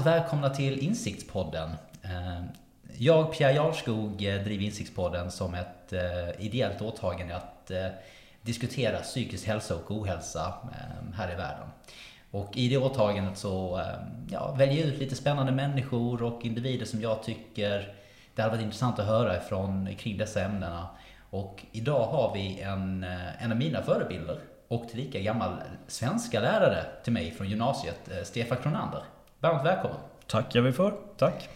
Varmt välkomna till Insiktspodden. Eh, jag, Pierre Jarlskog, eh, driver Insiktspodden som ett eh, ideellt åtagande att diskutera psykisk hälsa och ohälsa här i världen. Och i det åtagandet så ja, väljer jag ut lite spännande människor och individer som jag tycker det hade varit intressant att höra ifrån kring dessa ämnena. Och idag har vi en, en av mina förebilder och tillika gammal svenska lärare till mig från gymnasiet, Stefan Kronander. Varmt välkommen! Tackar vi för. Tack!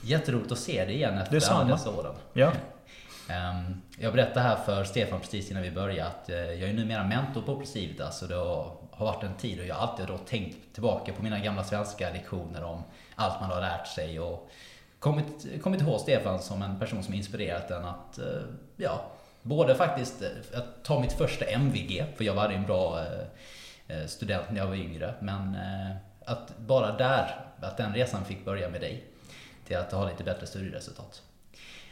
Jätteroligt att se dig igen efter Detsamma. alla dessa åren. Ja. Ehm, jag berättade här för Stefan precis innan vi började att eh, jag är numera mentor på Precivitas och det har varit en tid och jag har alltid då tänkt tillbaka på mina gamla svenska lektioner om allt man har lärt sig och kommit, kommit ihåg Stefan som en person som inspirerat en att, eh, ja, Både faktiskt eh, att ta mitt första MVG, för jag var en bra student när jag var yngre. Men att bara där, att den resan fick börja med dig. Till att ha lite bättre studieresultat.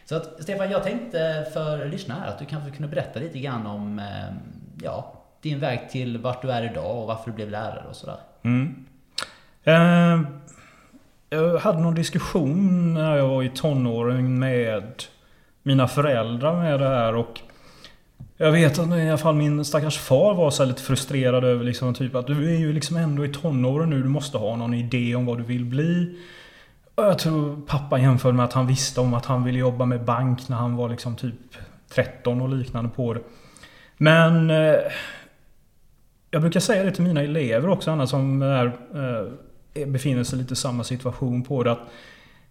Så att Stefan, jag tänkte för lyssnarna här att du kanske kunde berätta lite grann om eh, ja, din väg till vart du är idag och varför du blev lärare och sådär. Mm. Eh, jag hade någon diskussion när jag var i tonåren med mina föräldrar med det här och jag vet att i alla fall min stackars far var så lite frustrerad över liksom typ att du är ju liksom ändå i tonåren nu. Du måste ha någon idé om vad du vill bli. Och jag tror pappa jämförde med att han visste om att han ville jobba med bank när han var liksom typ 13 och liknande på det. Men eh, jag brukar säga det till mina elever också, andra som är, eh, befinner sig lite i samma situation på det. Att,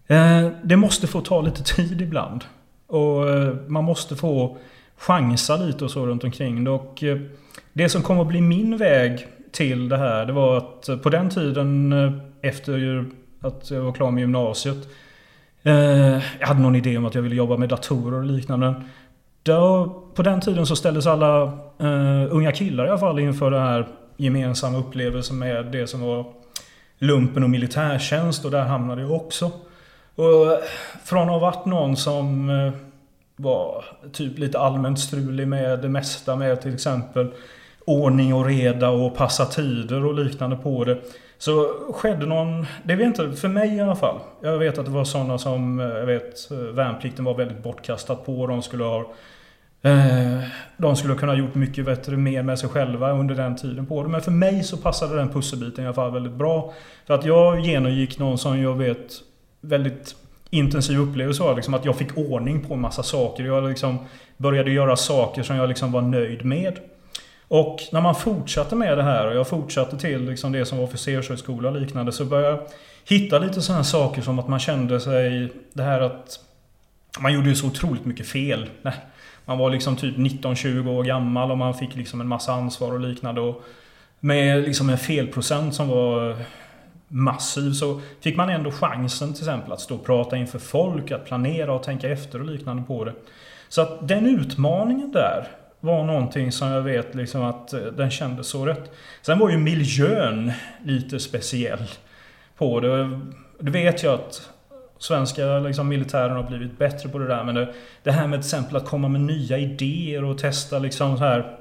eh, det måste få ta lite tid ibland. Och eh, man måste få chansa lite och så runt omkring det. Och eh, det som kom att bli min väg till det här, det var att eh, på den tiden eh, efter att jag var klar med gymnasiet. Jag hade någon idé om att jag ville jobba med datorer och liknande. Då, på den tiden så ställdes alla uh, unga killar i alla fall inför den här gemensamma upplevelsen med det som var lumpen och militärtjänst och där hamnade jag också. Och från att ha varit någon som var typ lite allmänt strulig med det mesta med till exempel ordning och reda och passa tider och liknande på det. Så skedde någon, det vet inte, för mig i alla fall. Jag vet att det var sådana som, jag vet, värnplikten var väldigt bortkastat på. De skulle ha eh, de skulle kunna gjort mycket bättre, mer med sig själva under den tiden på det. Men för mig så passade den pusselbiten i alla fall väldigt bra. För att jag genomgick någon som jag vet väldigt intensiv upplevelse var liksom att jag fick ordning på en massa saker. Jag liksom började göra saker som jag liksom var nöjd med. Och när man fortsatte med det här och jag fortsatte till liksom det som var officershögskola och liknande så började jag hitta lite sådana saker som att man kände sig... Det här att man gjorde ju så otroligt mycket fel. Man var liksom typ 19-20 år gammal och man fick liksom en massa ansvar och liknande. Och med liksom en felprocent som var massiv så fick man ändå chansen till exempel att stå och prata inför folk, att planera och tänka efter och liknande på det. Så att den utmaningen där var någonting som jag vet liksom att eh, den kändes så rätt. Sen var ju miljön lite speciell på det. Det vet jag att svenska liksom, militären har blivit bättre på det där. Men det, det här med till exempel att komma med nya idéer och testa liksom så här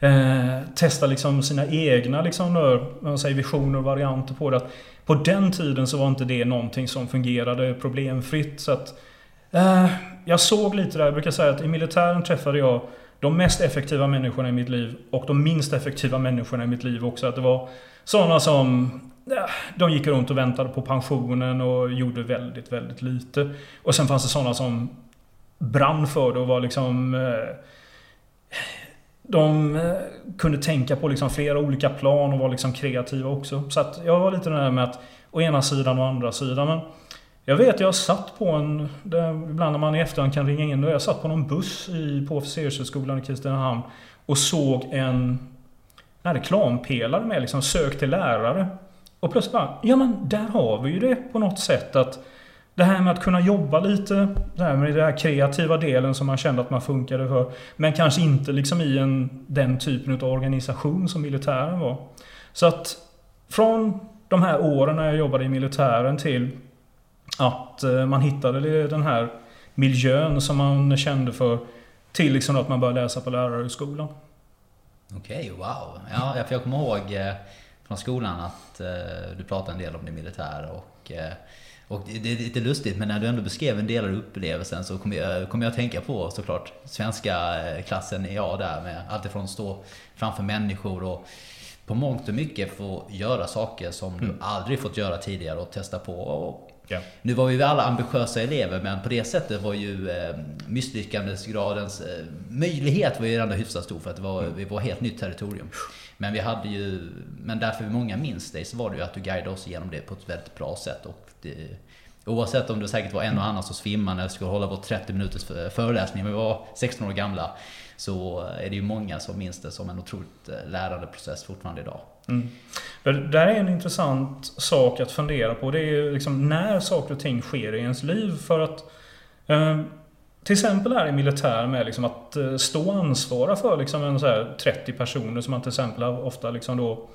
Eh, testa liksom sina egna liksom, man säger, visioner och varianter på det. Att på den tiden så var inte det någonting som fungerade problemfritt. Så att, eh, jag såg lite där, jag brukar säga att i militären träffade jag de mest effektiva människorna i mitt liv och de minst effektiva människorna i mitt liv också. Att det var sådana som de gick runt och väntade på pensionen och gjorde väldigt, väldigt lite. Och sen fanns det sådana som brann för det och var liksom eh, de eh, kunde tänka på liksom flera olika plan och var liksom kreativa också. Så att jag var lite den där med att å ena sidan och andra sidan. Men jag vet, jag satt på en... Ibland när man i efterhand kan ringa in. Jag satt på någon buss i, på officershögskolan i Kristinehamn och såg en, en reklampelare med liksom sök till lärare. Och plötsligt bara, ja men där har vi ju det på något sätt att det här med att kunna jobba lite det här med den här kreativa delen som man kände att man funkade för. Men kanske inte liksom i en, den typen av organisation som militären var. Så att från de här åren när jag jobbade i militären till att eh, man hittade den här miljön som man kände för. Till liksom att man började läsa på lärarhögskolan. Okej, okay, wow. Ja, för jag kommer ihåg eh, från skolan att eh, du pratade en del om det militära och och det är lite lustigt, men när du ändå beskrev en del av upplevelsen så kommer jag, kom jag att tänka på såklart svenska eh, klassen är jag där med alltifrån att stå framför människor och på mångt och mycket få göra saker som mm. du aldrig fått göra tidigare och testa på. Och ja. Nu var vi alla ambitiösa elever men på det sättet var ju eh, misslyckandesgradens eh, möjlighet var ju ändå hyfsat stor för att det var, mm. vi var helt nytt territorium. Men vi hade ju, men därför många minns dig så var det ju att du guidade oss igenom det på ett väldigt bra sätt. Och det, oavsett om det säkert var en och annan som svimmade eller skulle hålla vår 30 minuters föreläsning, men vi var 16 år gamla. Så är det ju många som minns det som en otroligt eh, lärande process fortfarande idag. Mm. Det där är en intressant sak att fundera på. Det är liksom när saker och ting sker i ens liv. För att eh, till exempel här i militär med liksom att eh, stå och ansvara för liksom en så 30 personer som man till exempel ofta liksom då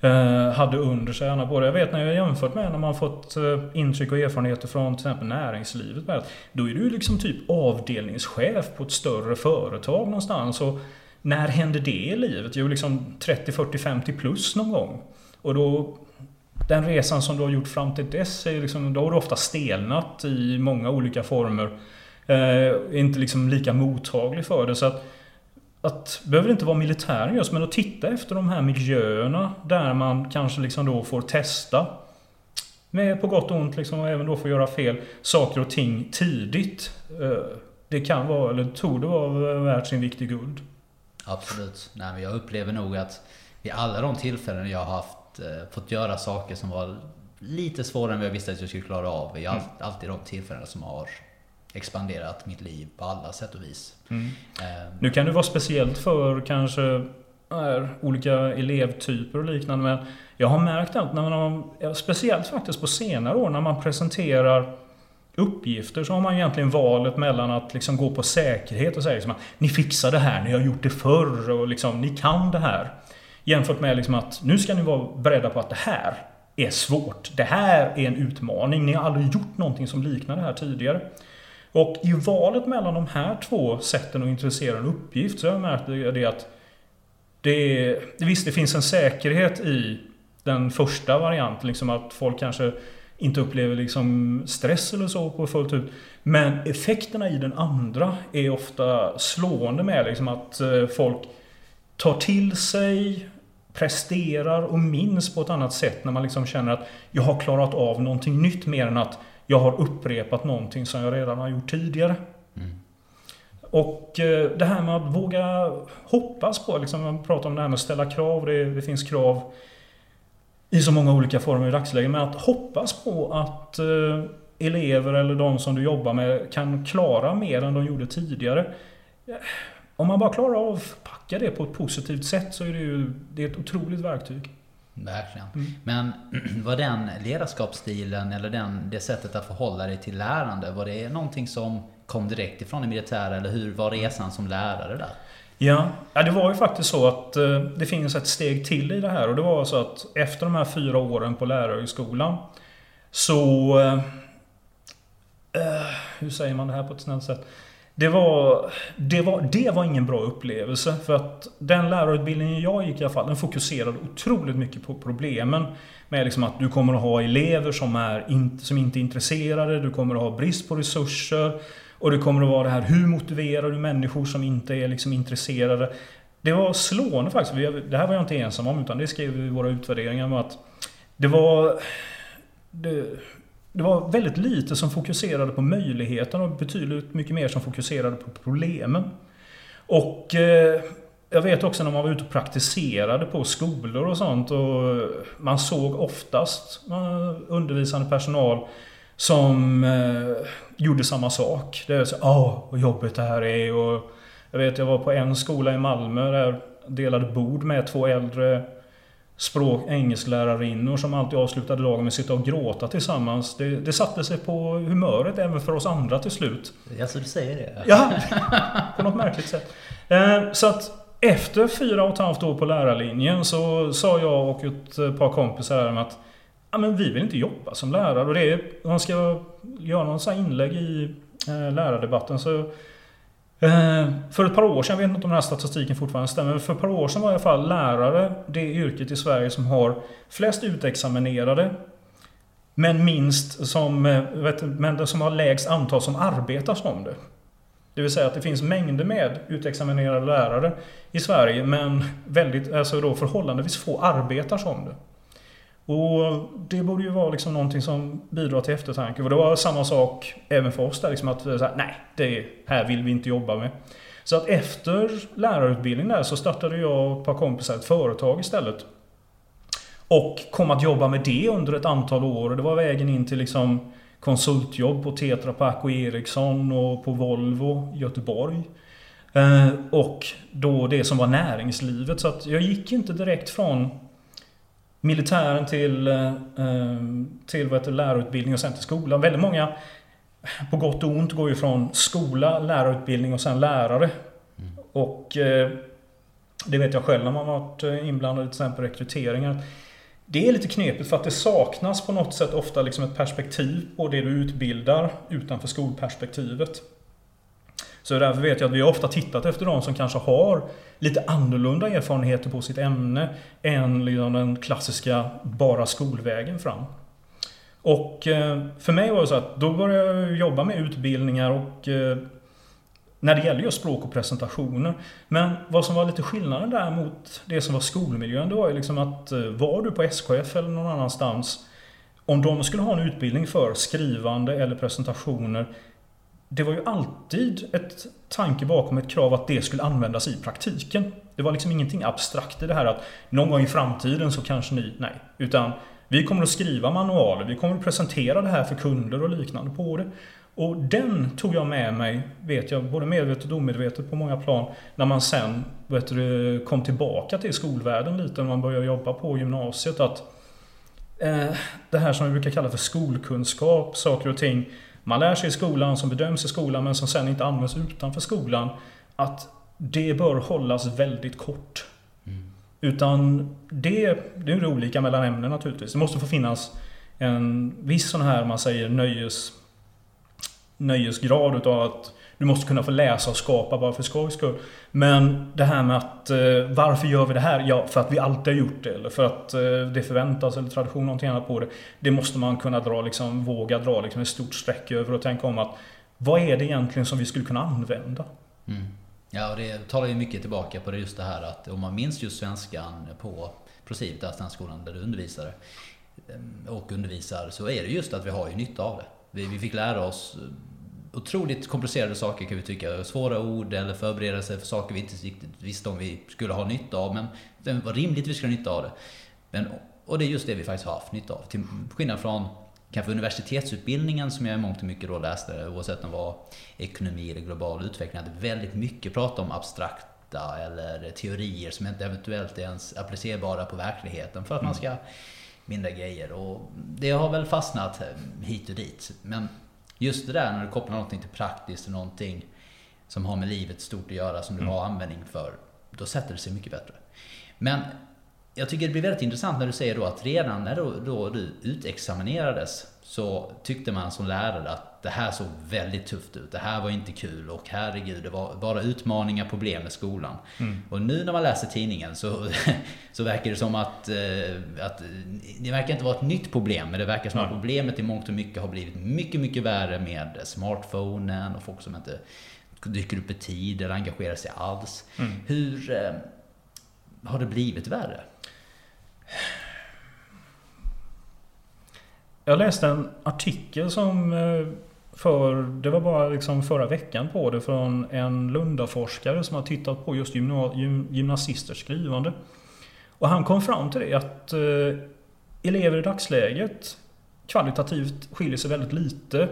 eh, hade under sig. Både jag vet när jag jämfört med när man fått eh, intryck och erfarenheter från till exempel näringslivet. Med, då är du liksom typ avdelningschef på ett större företag någonstans. Och när händer det i livet? Jo, liksom 30, 40, 50 plus någon gång. Och då den resan som du har gjort fram till dess, är liksom, då har du ofta stelnat i många olika former. Eh, inte liksom lika mottaglig för det. Så att att, behöver inte vara militären just, men att titta efter de här miljöerna där man kanske liksom då får testa med på gott och ont liksom, och även då få göra fel saker och ting tidigt. Eh, det kan vara, eller torde vara värt sin vikt i guld. Absolut. Nej, men jag upplever nog att vid alla de tillfällen jag har haft, eh, fått göra saker som var lite svårare än vad jag visste att jag skulle klara av. är mm. alltid de tillfällen som har expanderat mitt liv på alla sätt och vis. Mm. Eh, nu kan det vara speciellt för kanske är, olika elevtyper och liknande men jag har märkt att när man, speciellt faktiskt på senare år när man presenterar uppgifter så har man egentligen valet mellan att liksom gå på säkerhet och säga liksom att ni fixar det här, ni har gjort det förr och liksom, ni kan det här. Jämfört med liksom att nu ska ni vara beredda på att det här är svårt. Det här är en utmaning. Ni har aldrig gjort någonting som liknar det här tidigare. Och i valet mellan de här två sätten att intressera en uppgift så har jag märkt det att det, visst, det finns en säkerhet i den första varianten, liksom att folk kanske inte upplever liksom stress eller så på fullt ut. Men effekterna i den andra är ofta slående med liksom att eh, folk tar till sig, presterar och minns på ett annat sätt när man liksom känner att jag har klarat av någonting nytt mer än att jag har upprepat någonting som jag redan har gjort tidigare. Mm. Och eh, det här med att våga hoppas på, liksom, man pratar om det här med att ställa krav, det, det finns krav i så många olika former i dagsläget. Men att hoppas på att eh, elever eller de som du jobbar med kan klara mer än de gjorde tidigare. Om man bara klarar av att packa det på ett positivt sätt så är det ju det är ett otroligt verktyg. Verkligen. Mm. Men var den ledarskapsstilen eller den, det sättet att förhålla dig till lärande, var det någonting som kom direkt ifrån det militära eller hur var resan som lärare där? Ja, ja det var ju faktiskt så att eh, det finns ett steg till i det här och det var så att efter de här fyra åren på lärarhögskolan så... Eh, eh hur säger man det här på ett snällt sätt? Det var, det, var, det var ingen bra upplevelse. För att den lärarutbildningen jag gick i alla fall, den fokuserade otroligt mycket på problemen. Med liksom att du kommer att ha elever som, är in, som inte är intresserade, du kommer att ha brist på resurser. Och det kommer att vara det här, hur motiverar du människor som inte är liksom intresserade? Det var slående faktiskt. Det här var jag inte ensam om, utan det skrev vi i våra utvärderingar. Att det var... Det, det var väldigt lite som fokuserade på möjligheten och betydligt mycket mer som fokuserade på problemen. Och eh, jag vet också när man var ute och praktiserade på skolor och sånt och man såg oftast eh, undervisande personal som eh, gjorde samma sak. Det är så åh vad jobbigt det här är och jag vet jag var på en skola i Malmö där jag delade bord med två äldre språk, engelsklärarinnor som alltid avslutade dagen med att sitta och gråta tillsammans. Det, det satte sig på humöret även för oss andra till slut. Ja, så du säger det? Ja, på något märkligt sätt. Eh, så att efter fyra och ett halvt år på lärarlinjen så sa jag och ett par kompisar att ja, men vi vill inte jobba som lärare. Och det är, man ska göra någon inlägg i eh, lärardebatten så Eh, för ett par år sedan, jag vet inte om den här statistiken fortfarande stämmer, men för ett par år sedan var i alla fall lärare det yrket i Sverige som har flest utexaminerade men minst som, eh, vet, men som har lägst antal som arbetar som det. Det vill säga att det finns mängder med utexaminerade lärare i Sverige men väldigt, alltså då förhållandevis få arbetar som det. Och det borde ju vara liksom någonting som bidrar till eftertanke. Och det var samma sak även för oss där. Liksom att här, nej, det här vill vi inte jobba med. Så att efter lärarutbildningen där så startade jag och ett par kompisar ett företag istället. Och kom att jobba med det under ett antal år. Det var vägen in till liksom konsultjobb på Tetra Pak och Ericsson och på Volvo Göteborg. Eh, och då det som var näringslivet. Så att jag gick inte direkt från militären till, eh, till vad heter, lärarutbildning och sen till skolan. Väldigt många, på gott och ont, går ju från skola, lärarutbildning och sen lärare. Mm. Och eh, det vet jag själv när man varit inblandad i till exempel rekryteringar. Det är lite knepigt för att det saknas på något sätt ofta liksom ett perspektiv på det du utbildar utanför skolperspektivet. Så därför vet jag att vi ofta tittat efter de som kanske har lite annorlunda erfarenheter på sitt ämne än liksom den klassiska bara skolvägen fram. Och eh, för mig var det så att då började jag jobba med utbildningar och eh, när det gäller just språk och presentationer. Men vad som var lite skillnaden där mot det som var skolmiljön, det var ju liksom att eh, var du på SKF eller någon annanstans om de skulle ha en utbildning för skrivande eller presentationer det var ju alltid ett tanke bakom ett krav att det skulle användas i praktiken. Det var liksom ingenting abstrakt i det här att någon gång i framtiden så kanske ni... Nej. Utan vi kommer att skriva manualer, vi kommer att presentera det här för kunder och liknande på det. Och den tog jag med mig, vet jag, både medvetet och omedvetet på många plan, när man sen vet du, kom tillbaka till skolvärlden lite, när man började jobba på gymnasiet. Att eh, Det här som vi brukar kalla för skolkunskap, saker och ting man lär sig i skolan, som bedöms i skolan, men som sen inte används utanför skolan. Att det bör hållas väldigt kort. Mm. Utan det, det är olika mellan ämnen naturligtvis. Det måste få finnas en viss sån här, man säger nöjes, nöjesgrad utav att du måste kunna få läsa och skapa bara för skojs skull. Men det här med att eh, varför gör vi det här? Ja, för att vi alltid har gjort det. Eller för att eh, det förväntas eller tradition någonting annat på det. Det måste man kunna dra, liksom, våga dra liksom, ett stort streck över och tänka om att vad är det egentligen som vi skulle kunna använda? Mm. Ja, och det talar ju mycket tillbaka på det just det här att om man minns just svenskan på Prosivitas, den skolan där du undervisade ehm, och undervisar, så är det just att vi har ju nytta av det. Vi, vi fick lära oss otroligt komplicerade saker kan vi tycka. Svåra ord eller förberedelser för saker vi inte riktigt visste om vi skulle ha nytta av. Men det var rimligt att vi skulle ha nytta av det. Men, och det är just det vi faktiskt har haft nytta av. Till skillnad från kanske universitetsutbildningen som jag i mångt och mycket då läste, oavsett om det var ekonomi eller global utveckling, hade väldigt mycket prat om abstrakta eller teorier som inte eventuellt är ens applicerbara på verkligheten för att man ska mindre grejer. Och det har väl fastnat hit och dit. Men just det där när du kopplar någonting till praktiskt och någonting som har med livet stort att göra, som du mm. har användning för, då sätter det sig mycket bättre. Men jag tycker det blir väldigt intressant när du säger då att redan när då, då du utexaminerades så tyckte man som lärare att det här såg väldigt tufft ut. Det här var inte kul och herregud, det var bara utmaningar, problem med skolan. Mm. Och nu när man läser tidningen så, så verkar det som att, eh, att det verkar inte vara ett nytt problem, men det verkar som att problemet i mångt och mycket har blivit mycket, mycket värre med smartphonen och folk som inte dyker upp i tid eller engagerar sig alls. Mm. Hur eh, har det blivit värre? Jag läste en artikel som eh, för, det var bara liksom förra veckan på det från en Lundaforskare som har tittat på just gymnasisters skrivande. Och han kom fram till det att eh, elever i dagsläget kvalitativt skiljer sig väldigt lite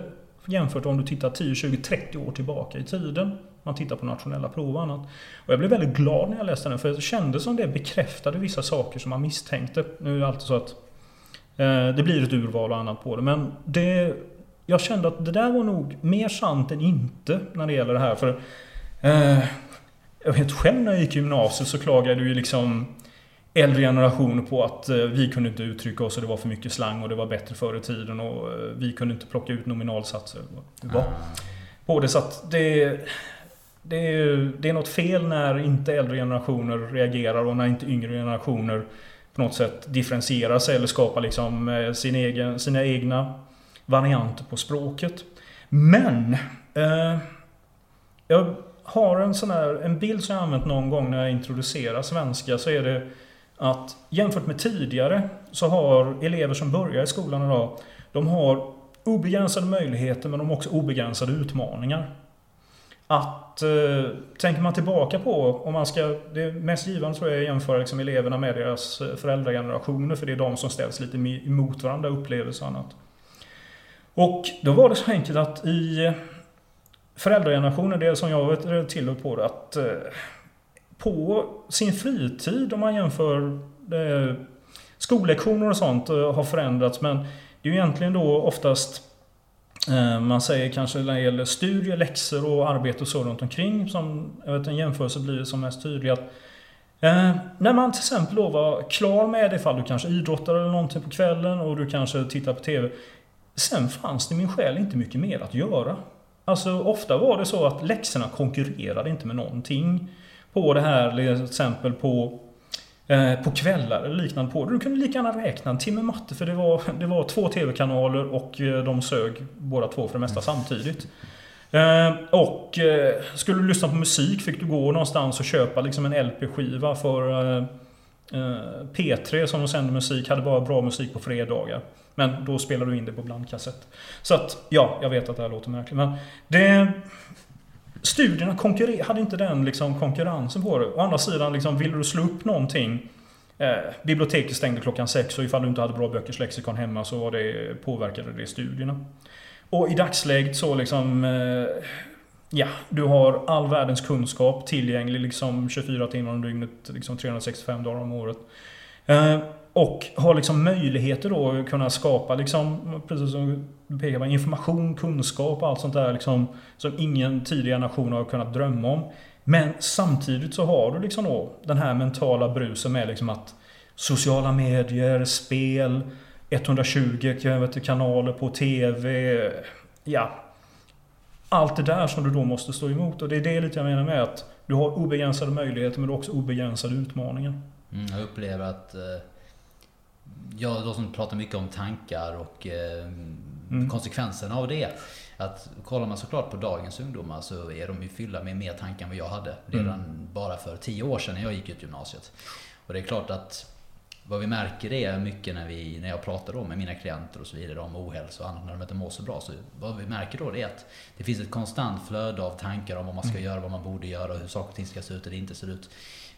jämfört om du tittar 10, 20, 30 år tillbaka i tiden. Man tittar på nationella prov och annat. Och jag blev väldigt glad när jag läste den för det kändes som det bekräftade vissa saker som man misstänkte. Nu är det alltid så att Eh, det blir ett urval och annat på det. Men det, jag kände att det där var nog mer sant än inte när det gäller det här. För eh, Jag vet själv när jag gick i gymnasiet så klagade ju liksom äldre generationer på att eh, vi kunde inte uttrycka oss och det var för mycket slang och det var bättre förr i tiden och eh, vi kunde inte plocka ut nominalsatser. Va? Ah. På det så att det det är, det är något fel när inte äldre generationer reagerar och när inte yngre generationer på något sätt differentierar sig eller skapar liksom eh, sin egen, sina egna varianter på språket. Men eh, jag har en sån här, en bild som jag använt någon gång när jag introducerar svenska så är det att jämfört med tidigare så har elever som börjar i skolan idag de har obegränsade möjligheter men de har också obegränsade utmaningar. Att, eh, tänker man tillbaka på, om man ska, det mest givande tror jag är att jämföra liksom eleverna med deras eh, föräldragenerationer för det är de som ställs lite emot varandra, upplevelser och annat. Och då var det så enkelt att i eh, föräldragenerationen, det som jag vet eh, till på det, att eh, på sin fritid, om man jämför eh, skollektioner och sånt, eh, har förändrats. Men det är ju egentligen då oftast Eh, man säger kanske när det gäller studier, läxor och arbete och så runt omkring som jag vet, en jämförelse blir som mest tydlig. Att, eh, när man till exempel då var klar med det, ifall du kanske idrottar eller någonting på kvällen och du kanske tittar på TV. Sen fanns det min själ inte mycket mer att göra. Alltså ofta var det så att läxorna konkurrerade inte med någonting. På det här till exempel på på kvällar eller liknande på Du kunde lika gärna räkna en timme matte för det var, det var två TV-kanaler och eh, de sög båda två för det mesta samtidigt. Eh, och skulle du lyssna på musik fick du gå någonstans och köpa liksom en LP-skiva för P3 som de sände musik hade bara bra musik på fredagar. Men då spelar du in det på blandkassett. Så att, ja, jag vet att det här låter märkligt. Men det... Studierna konkurrer, hade inte den liksom konkurrensen på det. Å andra sidan, liksom, ville du slå upp någonting eh, Biblioteket stängde klockan sex och ifall du inte hade bra böckers lexikon hemma så var det, påverkade det studierna. Och i dagsläget så liksom... Eh, ja, du har all världens kunskap tillgänglig liksom 24 timmar om dygnet, liksom 365 dagar om året. Eh, och har liksom möjligheter då att kunna skapa liksom, precis som du pekar på, information, kunskap och allt sånt där liksom, som ingen tidigare nation har kunnat drömma om. Men samtidigt så har du liksom då den här mentala brusen med liksom att sociala medier, spel, 120 kanaler på TV. Ja. Allt det där som du då måste stå emot. Och det är det lite jag menar med att du har obegränsade möjligheter men du har också obegränsade utmaningar. Mm, jag upplever att eh jag då som pratar mycket om tankar och eh, mm. konsekvenserna av det. Att kollar man såklart på dagens ungdomar så är de ju fyllda med mer tankar än vad jag hade. Redan mm. bara för tio år sedan när jag gick ut gymnasiet. Och det är klart att vad vi märker är mycket när, vi, när jag pratar då med mina klienter och så vidare om ohälsa och annat när de inte mår så bra. Så vad vi märker då är att det finns ett konstant flöde av tankar om vad man ska mm. göra, vad man borde göra hur saker och ting ska se ut eller inte ser ut.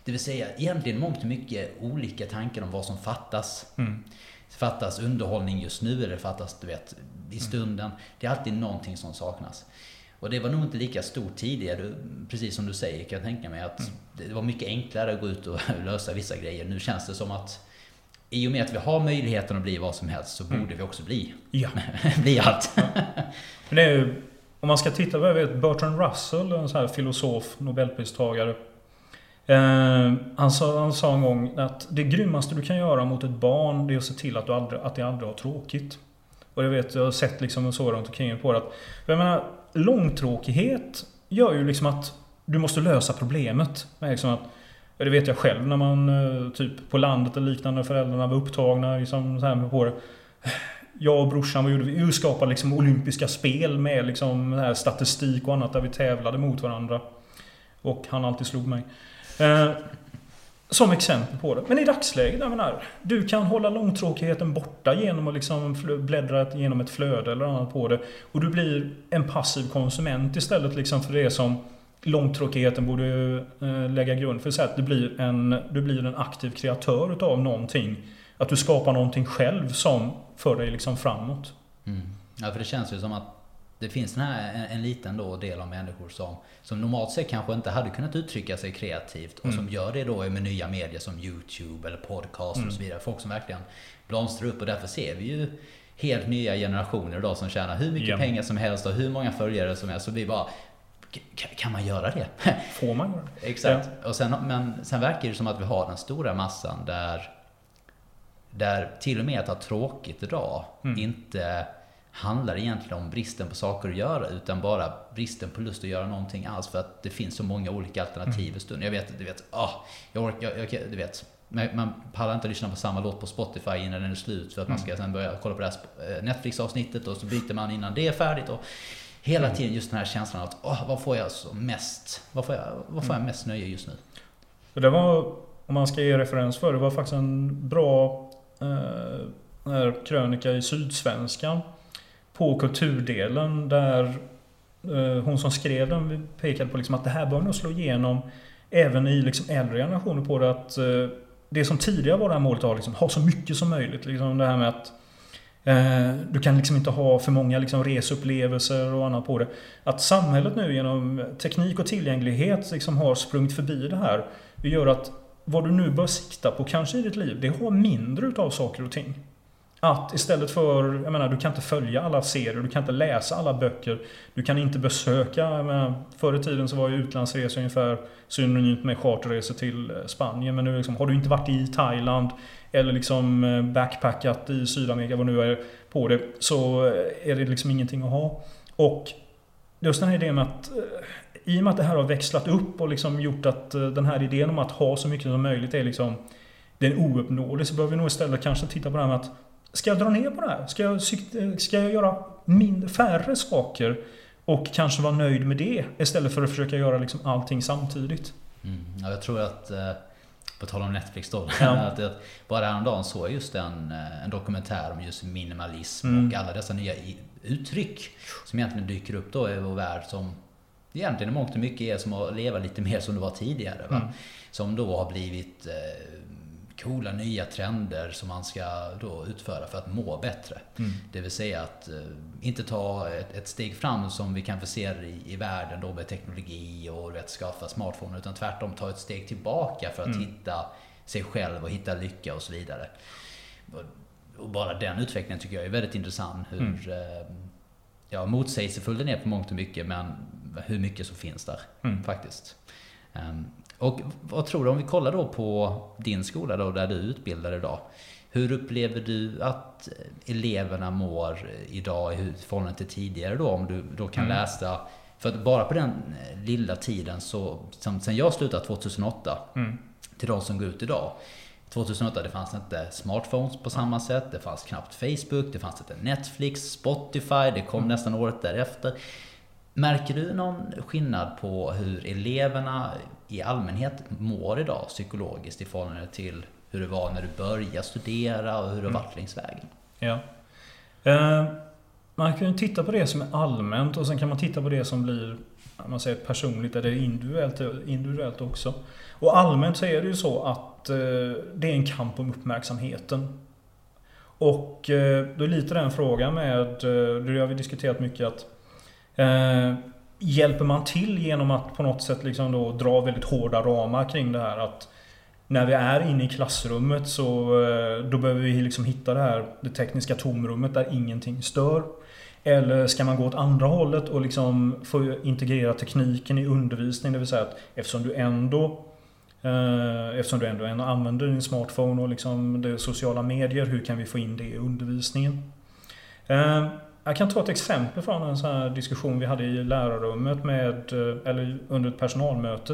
Det vill säga egentligen mångt och mycket olika tankar om vad som fattas. Mm. Fattas underhållning just nu eller fattas du vet, i mm. stunden. Det är alltid någonting som saknas. Och det var nog inte lika stort tidigare, precis som du säger kan jag tänka mig. att mm. Det var mycket enklare att gå ut och lösa vissa grejer. Nu känns det som att i och med att vi har möjligheten att bli vad som helst så mm. borde vi också bli. Ja. bli allt. Men det är ju, om man ska titta på, Bertrand Russell, en sån här filosof, nobelpristagare. Eh, han, sa, han sa en gång att det grymmaste du kan göra mot ett barn det är att se till att, du aldrig, att det aldrig har tråkigt. Och jag vet, jag har sett liksom så runt omkring på det att... Jag menar, långtråkighet gör ju liksom att du måste lösa problemet. Liksom att, det vet jag själv när man eh, typ på landet eller liknande, föräldrarna var upptagna liksom så här på det. Jag och brorsan, vad gjorde vi? Vi skapade liksom olympiska spel med liksom här statistik och annat där vi tävlade mot varandra. Och han alltid slog mig. Eh, som exempel på det. Men i dagsläget, jag menar, du kan hålla långtråkigheten borta genom att liksom bläddra genom ett flöde eller annat på det. Och du blir en passiv konsument istället liksom för det som långtråkigheten borde eh, lägga grund för. Så att du blir, en, du blir en aktiv kreatör utav någonting. Att du skapar någonting själv som för dig liksom framåt. Mm. Ja, för det känns ju som att det finns den här, en, en liten då del av människor som, som normalt sett kanske inte hade kunnat uttrycka sig kreativt och mm. som gör det då med nya medier som YouTube eller podcast mm. och så vidare. Folk som verkligen blomstrar upp och därför ser vi ju helt nya generationer idag som tjänar hur mycket yeah. pengar som helst och hur många följare som helst. Så vi bara kan man göra det? Får man göra det? Exakt. Ja. Och sen, men sen verkar det som att vi har den stora massan där, där till och med att ha tråkigt idag mm. inte handlar egentligen om bristen på saker att göra utan bara bristen på lust att göra någonting alls för att det finns så många olika alternativ Mm. i stunden. Jag vet, du vet, ah, jag orkar, jag, jag, du vet. Man, man pallar inte lyssna på samma låt på Spotify innan den är slut för att man Mm. ska sen börja kolla på det här eh, Netflix-avsnittet och så byter man innan det är färdigt. Och hela Mm. tiden just den här känslan att åh, vad får jag så mest, vad får jag, vad får jag Mm. mest nöje just nu? Så det var, om man ska ge referens för det, var faktiskt en bra eh, krönika i Sydsvenskan på kulturdelen där eh, hon som skrev den pekade på liksom att det här bör nog slå igenom även i liksom äldre generationer på det att eh, det som tidigare var det här målet att liksom, ha så mycket som möjligt. Liksom det här med att eh, du kan liksom inte ha för många liksom reseupplevelser och annat på det. Att samhället nu genom teknik och tillgänglighet liksom har sprungit förbi det här. Det gör att vad du nu bör sikta på kanske i ditt liv, det har mindre utav saker och ting. Att istället för, jag menar du kan inte följa alla serier, du kan inte läsa alla böcker, du kan inte besöka, jag menar, förr i tiden så var ju utlandsresor ungefär synonymt med charterresor till eh, Spanien. Men nu liksom, har du inte varit i Thailand eller liksom eh, backpackat i Sydamerika, vad nu är på det, så eh, är det liksom ingenting att ha. Och just den här idén med att i och med att det här har växlat upp och liksom gjort att den här idén om att ha så mycket som möjligt är liksom den ouppnåelig så behöver vi nog istället kanske titta på det här med att Ska jag dra ner på det här? Ska jag, syk- ska jag göra mindre, färre saker? Och kanske vara nöjd med det istället för att försöka göra liksom allting samtidigt. Mm. Ja, jag tror att, eh, på tal om Netflix då, Ja. att, att bara häromdagen såg jag just en, eh, en dokumentär om just minimalism Mm. och alla dessa nya uttryck som egentligen dyker upp då i vår värld som egentligen i mångt och mycket är som att leva lite mer som det var tidigare. Va? Mm. Som då har blivit eh, coola nya trender som man ska då utföra för att må bättre. Mm. Det vill säga att eh, inte ta ett, ett steg fram som vi kanske ser i, i världen då med teknologi och rätt skaffa smartphone utan tvärtom ta ett steg tillbaka för att Mm. hitta sig själv och hitta lycka och så vidare. Och, och bara den utvecklingen tycker jag är väldigt intressant. Hur Mm. eh, ja, motsägelsefull den är på mångt och mycket men hur mycket som finns där Mm. faktiskt. Ehm, och vad tror du om vi kollar då på din skola då där du utbildar idag? Hur upplever du att eleverna mår idag i förhållande till tidigare då? Om du då kan Mm. läsa, för att bara på den eh, lilla tiden så, som, sen jag slutade 2008 Mm. till de som går ut idag. 2008 det fanns inte smartphones på samma sätt, det fanns knappt Facebook, det fanns inte Netflix, Spotify, det kom Mm. nästan året därefter. Märker du någon skillnad på hur eleverna i allmänhet mår idag psykologiskt i förhållande till hur det var när du började studera och hur det har Mm. varit längs vägen? Ja. Eh, man kan ju titta på det som är allmänt och sen kan man titta på det som blir man säger personligt eller individuellt, individuellt också. Och allmänt så är det ju så att eh, det är en kamp om uppmärksamheten. Och eh, då är lite den frågan med, eh, det har vi diskuterat mycket att eh, Hjälper man till genom att på något sätt liksom då dra väldigt hårda ramar kring det här att när vi är inne i klassrummet så eh, då behöver vi liksom hitta det här det tekniska tomrummet där ingenting stör. Eller ska man gå åt andra hållet och liksom få integrera tekniken i undervisning? Det vill säga att eftersom du ändå eh, Eftersom du ändå ändå använder din smartphone och liksom det sociala medier, hur kan vi få in det i undervisningen? Eh, jag kan ta ett exempel från en sån här diskussion vi hade i lärarrummet med, eh, eller under ett personalmöte.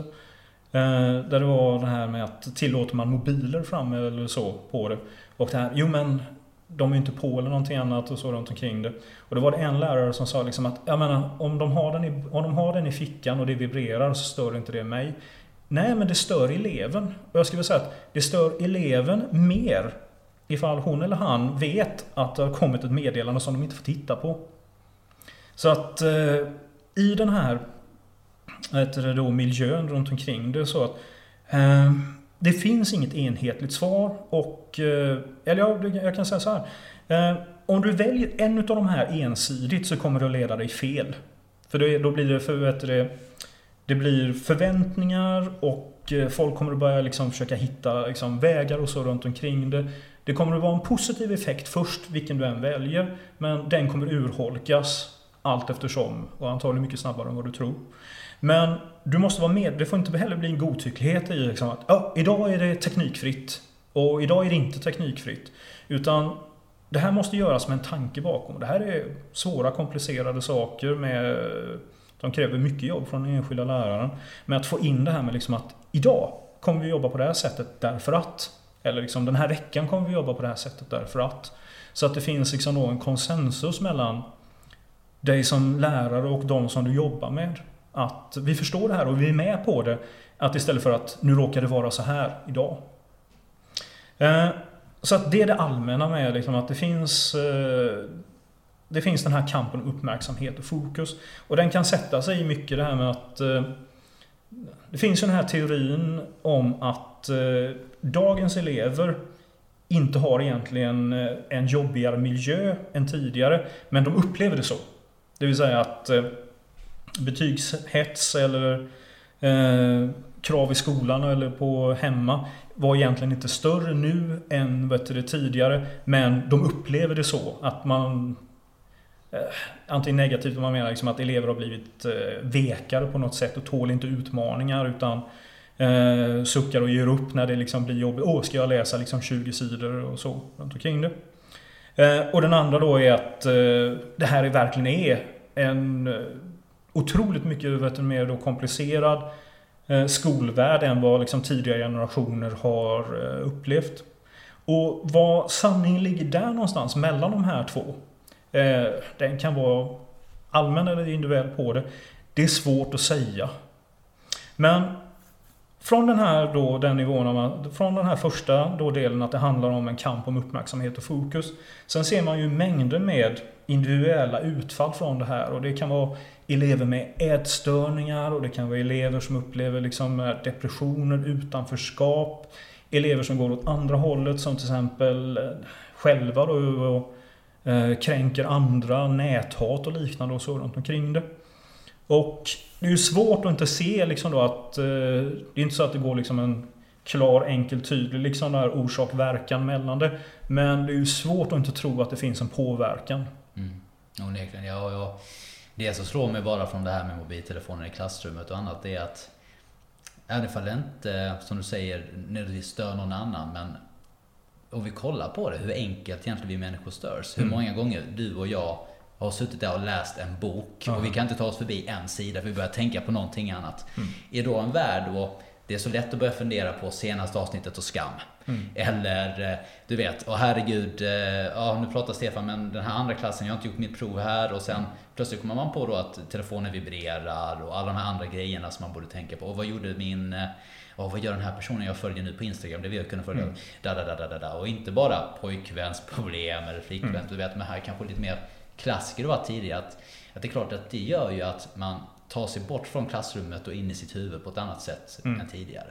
Eh, där det var det här med att tillåter man mobiler framme eller så på det? Och det här, jo men de är inte på eller någonting annat och så runt omkring det. Och då var det en lärare som sa liksom att, jag menar, om de har den i, om de har den i fickan och det vibrerar så stör inte det mig. Nej, men det stör eleven. Och jag skulle vilja säga att det stör eleven mer ifall hon eller han vet att det har kommit ett meddelande som de inte får titta på. Så att eh, i den här heter det då, miljön runt omkring det är så att eh, det finns inget enhetligt svar och eh, eller jag, jag kan säga så här. Eh, om du väljer en av de här ensidigt så kommer det att leda dig fel. För det, då blir det, för, vet du det, det blir förväntningar och eh, folk kommer att börja liksom försöka hitta liksom vägar och så runt omkring det. Det kommer att vara en positiv effekt först, vilken du än väljer. Men den kommer urholkas allt eftersom och antagligen mycket snabbare än vad du tror. Men du måste vara med. Det får inte heller bli en godtycklighet i liksom att ja, idag är det teknikfritt och idag är det inte teknikfritt. Utan det här måste göras med en tanke bakom. Det här är svåra komplicerade saker med som kräver mycket jobb från den enskilda läraren. Men att få in det här med liksom att idag kommer vi jobba på det här sättet därför att. Eller liksom den här veckan kommer vi jobba på det här sättet därför att. Så att det finns liksom då en konsensus mellan dig som lärare och de som du jobbar med. Att vi förstår det här och vi är med på det. Att istället för att nu råkar det vara så här idag. Eh, så att det är det allmänna med liksom att det finns eh, det finns den här kampen om uppmärksamhet och fokus. Och den kan sätta sig i mycket det här med att eh, det finns ju den här teorin om att eh, dagens elever inte har egentligen eh, en jobbigare miljö än tidigare, men de upplever det så. Det vill säga att eh, betygshets eller krav i skolan eller på hemma var egentligen inte större nu än vet du, tidigare. Men de upplever det så att man Eh, antingen negativt om man menar liksom att elever har blivit eh, vekare på något sätt och tål inte utmaningar utan eh, suckar och ger upp när det liksom blir jobbigt. Åh, ska jag läsa liksom 20 sidor och så runt omkring det. Eh, och den andra då är att eh, det här är verkligen är en eh, otroligt mycket vet du, mer då komplicerad Eh, skolvärld än vad liksom tidigare generationer har eh, upplevt. Och vad sanningen ligger där någonstans mellan de här två. Eh, den kan vara allmän eller individuell på det. Det är svårt att säga. Men från den här, då, den nivån, från den här första då delen att det handlar om en kamp om uppmärksamhet och fokus. Sen ser man ju mängder med individuella utfall från det här och det kan vara elever med ätstörningar och det kan vara elever som upplever liksom eh, depressioner, utanförskap. Elever som går åt andra hållet som till exempel eh, själva då och Eh, kränker andra, näthat och liknande och så runt omkring det. Och det är ju svårt att inte se liksom då att eh, det är inte så att det går liksom en klar, enkel, tydlig liksom där orsak-verkan mellan det. Men det är ju svårt att inte tro att det finns en påverkan. Mm. Onekligen. Ja, ja. Det som slår mig bara från det här med mobiltelefoner i klassrummet och annat, det är att Även ifall det inte, som du säger, nödvändigtvis stör någon annan, men om vi kollar på det, hur enkelt egentligen vi människor störs. Hur mm. många gånger du och jag har suttit där och läst en bok och vi kan inte ta oss förbi en sida för vi börjar tänka på någonting annat. Mm. Är då en värld då det är så lätt att börja fundera på senaste avsnittet och Skam. Mm. Eller, eh, du vet, åh herregud, eh, ja nu pratar Stefan men den här andra klassen, jag har inte gjort mitt prov här och sen plötsligt kommer man på då att telefonen vibrerar och alla de här andra grejerna som man borde tänka på. Och vad gjorde min eh, vad gör den här personen jag följer nu på Instagram? Det vill jag kunna följa. Mm. Da, da, da, da, da. Och inte bara pojkvänsproblem eller flickväns. Mm. Du vet, men här kanske lite mer klassiker det var tidigare. Att, att det är klart att det gör ju att man ta sig bort från klassrummet och in i sitt huvud på ett annat sätt mm. än tidigare.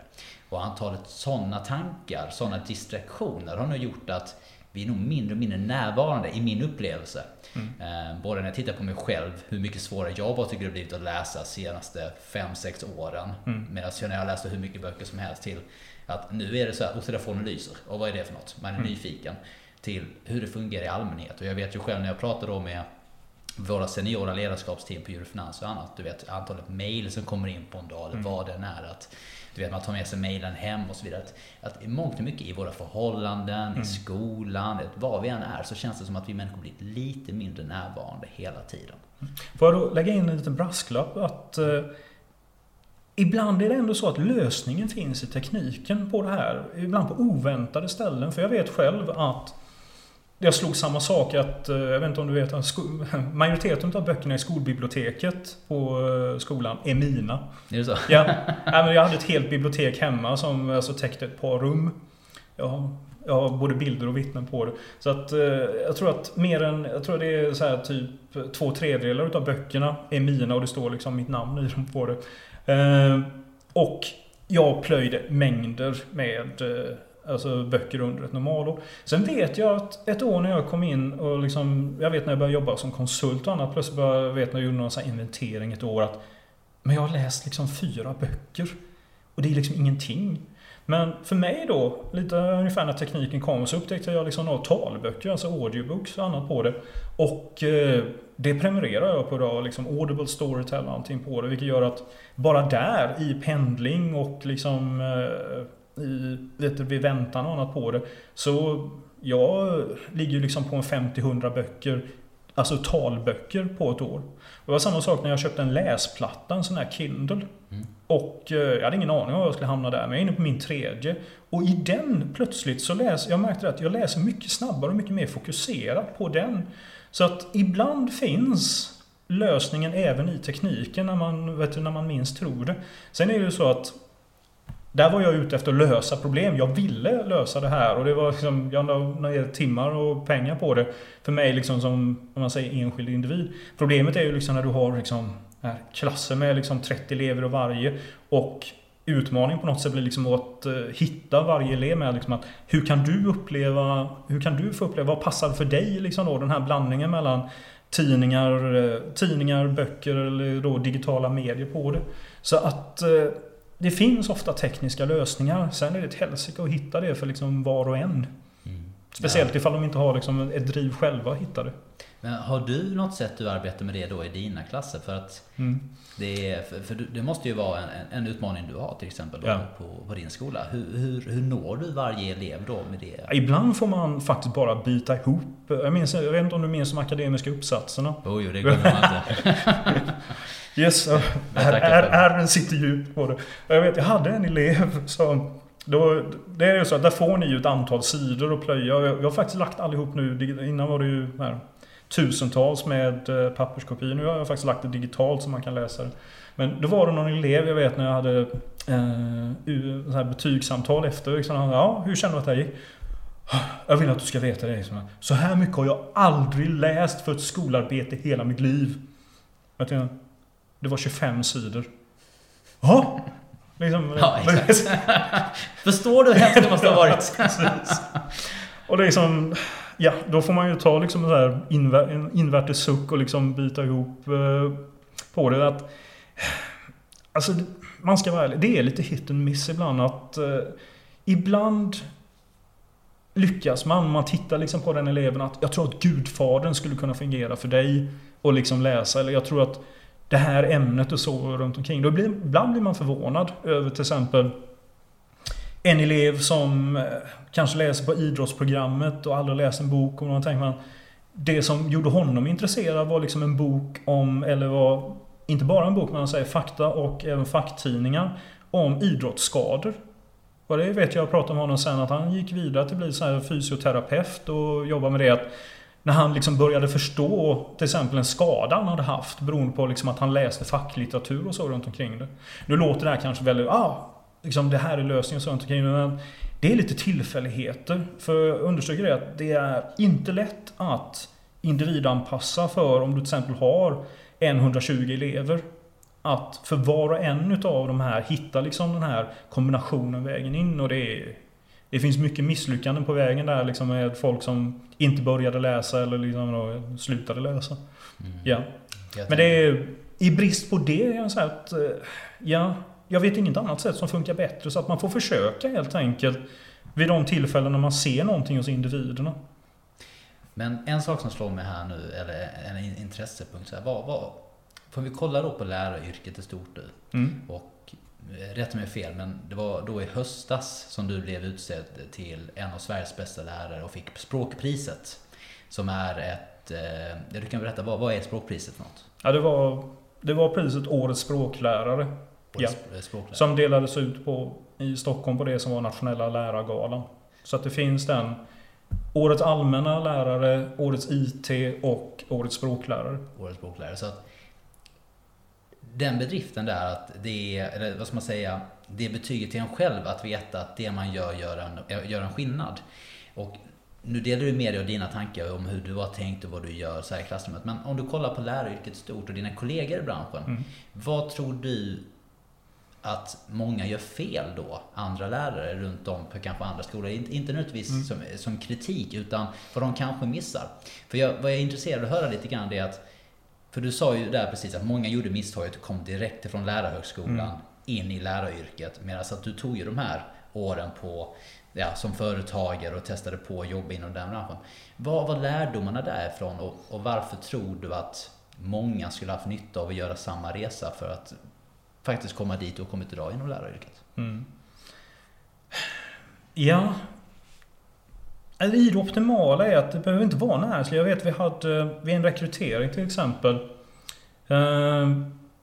Och antalet sådana tankar, sådana distraktioner har nog gjort att vi är nog mindre och mindre närvarande i min upplevelse. Mm. Eh, både när jag tittar på mig själv, hur mycket svårare jag bara tycker det blivit att läsa de senaste 5-6 åren. Mm. Medan jag när jag läste hur mycket böcker som helst till att nu är det så här, och telefonen lyser. Och vad är det för något? Man är mm. nyfiken. Till hur det fungerar i allmänhet. Och jag vet ju själv när jag pratar då med våra seniora ledarskapsteam på Eurofinans och annat. Du vet antalet mail som kommer in på en dag, eller mm. vad den är. Att, du vet, man tar med sig mailen hem och så vidare. Att, att mångt och mycket i våra förhållanden, mm. i skolan, var vi än är, så känns det som att vi människor blir lite mindre närvarande hela tiden. Får jag då lägga in en liten brasklapp? Att eh, Ibland är det ändå så att lösningen finns i tekniken på det här. Ibland på oväntade ställen. För jag vet själv att jag slog samma sak att, eh, jag vet inte om du vet, majoriteten av böckerna i skolbiblioteket på eh, skolan är mina. Är det så? Ja. Jag hade ett helt bibliotek hemma som alltså täckte ett par rum. Jag har, jag har både bilder och vittnen på det. Så att eh, jag tror att mer än, jag tror det är så här typ två tredjedelar utav böckerna är mina och det står liksom mitt namn i dem på det. Och jag plöjde mängder med Alltså böcker under ett normalår. Sen vet jag att ett år när jag kom in och liksom, jag vet när jag började jobba som konsult och annat, plötsligt började, jag vet när jag gjorde någon sån inventering ett år att men jag har läst liksom fyra böcker. Och det är liksom ingenting. Men för mig då, lite ungefär när tekniken kom, så upptäckte jag liksom några talböcker, alltså audiobooks och annat på det. Och eh, det prenumererar jag på idag, liksom Audible Storytel och allting på det. Vilket gör att bara där i pendling och liksom eh, vet vid väntan och annat på det. Så jag ligger liksom på en 50-100 böcker, alltså talböcker på ett år. Det var samma sak när jag köpte en läsplatta, en sån här Kindle. Mm. Och eh, jag hade ingen aning om var jag skulle hamna där, men jag är inne på min tredje. Och i den plötsligt så läser jag märkte att jag läser mycket snabbare och mycket mer fokuserat på den. Så att ibland finns lösningen även i tekniken när man, vet du, när man minst tror det. Sen är det ju så att där var jag ute efter att lösa problem. Jag ville lösa det här och det var liksom, jag la ner timmar och pengar på det. För mig liksom som, om man säger enskild individ. Problemet är ju liksom när du har liksom här klasser med liksom 30 elever och varje. Och utmaningen på något sätt blir liksom att eh, hitta varje elev med liksom att hur kan du uppleva, hur kan du få uppleva, vad passar för dig liksom då den här blandningen mellan tidningar, eh, tidningar, böcker eller då digitala medier på det. Så att eh, det finns ofta tekniska lösningar. Sen är det ett helsike att hitta det för liksom var och en. Mm. Speciellt ja. ifall de inte har liksom ett driv själva att hitta det. Men har du något sätt du arbetar med det då i dina klasser? För att mm. det, är, för, för det måste ju vara en, en utmaning du har till exempel ja. på, på din skola. Hur, hur, hur når du varje elev då med det? Ibland får man faktiskt bara byta ihop. Jag, minns, jag vet inte om du minns de akademiska uppsatserna? Oh, jo, det glömmer man inte. Yes, R sitter djupt på det. Jag vet, jag hade en elev som... Då, det är ju så att där får ni ju ett antal sidor att plöja. Jag, jag har faktiskt lagt allihop nu. Innan var det ju här, tusentals med eh, papperskopior. Nu har jag faktiskt lagt det digitalt så man kan läsa det. Men då var det någon elev, jag vet när jag hade eh, så här betygssamtal efter. Liksom, ja, hur känner du att det gick? Jag vill att du ska veta det. Så här mycket har jag aldrig läst för ett skolarbete hela mitt liv. Jag tänkte, det var 25 sidor. Ja, liksom, ja, Förstår du hur hemskt det måste ha varit? och det är liksom... Ja, då får man ju ta liksom så här inver, en invärtes suck och liksom byta ihop eh, på det. Att, alltså, man ska vara ärlig. Det är lite hit and miss ibland. att eh, Ibland lyckas man. Man tittar liksom på den eleven att jag tror att Gudfadern skulle kunna fungera för dig. Och liksom läsa. Eller jag tror att det här ämnet och så runt omkring. Då blir, ibland blir man förvånad över till exempel en elev som eh, kanske läser på idrottsprogrammet och aldrig läser en bok och man tänker man Det som gjorde honom intresserad var liksom en bok om, eller var inte bara en bok, men han säger fakta och även facktidningar om idrottsskador. Och det vet jag, jag pratade med honom sen, att han gick vidare till att bli så fysioterapeut och jobba med det. Att när han liksom började förstå till exempel en skada han hade haft beroende på liksom att han läste facklitteratur och så runt omkring det. Nu låter det här kanske väldigt, ah, liksom det här är lösningen så runt omkring det. Men det är lite tillfälligheter. För jag understryker det att det är inte lätt att individanpassa för om du till exempel har 120 elever. Att för var och en utav de här hitta liksom den här kombinationen vägen in och det är det finns mycket misslyckanden på vägen där liksom med folk som inte började läsa eller liksom då slutade läsa. Mm. Ja. Men det är i brist på det, jag säga att eh, ja, jag vet inget annat sätt som funkar bättre så att man får försöka helt enkelt vid de tillfällen när man ser någonting hos individerna. Men en sak som slår mig här nu, eller en intressepunkt, så här, vad, vad, får vi kolla då på läraryrket i stort nu? Mm. Och rätta mig fel, men det var då i höstas som du blev utsedd till en av Sveriges bästa lärare och fick språkpriset. Som är ett, eh, du kan berätta, vad, vad är språkpriset för något? Ja, det var, det var priset Årets språklärare. Årets ja, språklärare. Som delades ut på, i Stockholm på det som var nationella lärargalan. Så att det finns den Årets allmänna lärare, Årets IT och Årets språklärare. Årets språklärare. Så att den bedriften där att det är, eller vad ska man säga, det betyget till en själv att veta att det man gör gör en, gör en skillnad. Och nu delar du med dig av dina tankar om hur du har tänkt och vad du gör så här i klassrummet. Men om du kollar på läraryrket stort och dina kollegor i branschen. Mm. Vad tror du att många gör fel då, andra lärare runt om på kanske andra skolor. Inte, inte nödvändigtvis mm. som, som kritik, utan vad de kanske missar. För jag, vad jag är intresserad av att höra lite grann det är att för du sa ju där precis att många gjorde misstaget och kom direkt ifrån lärarhögskolan mm. in i läraryrket. Medan att du tog ju de här åren på, ja, som företagare och testade på att jobba inom den branschen. Vad var lärdomarna därifrån och, och varför tror du att många skulle haft nytta av att göra samma resa för att faktiskt komma dit och kommit idag inom läraryrket? Mm. Ja. Eller i det optimala är att det behöver inte vara näringsliv. Jag vet vi hade eh, vid en rekrytering till exempel. Eh,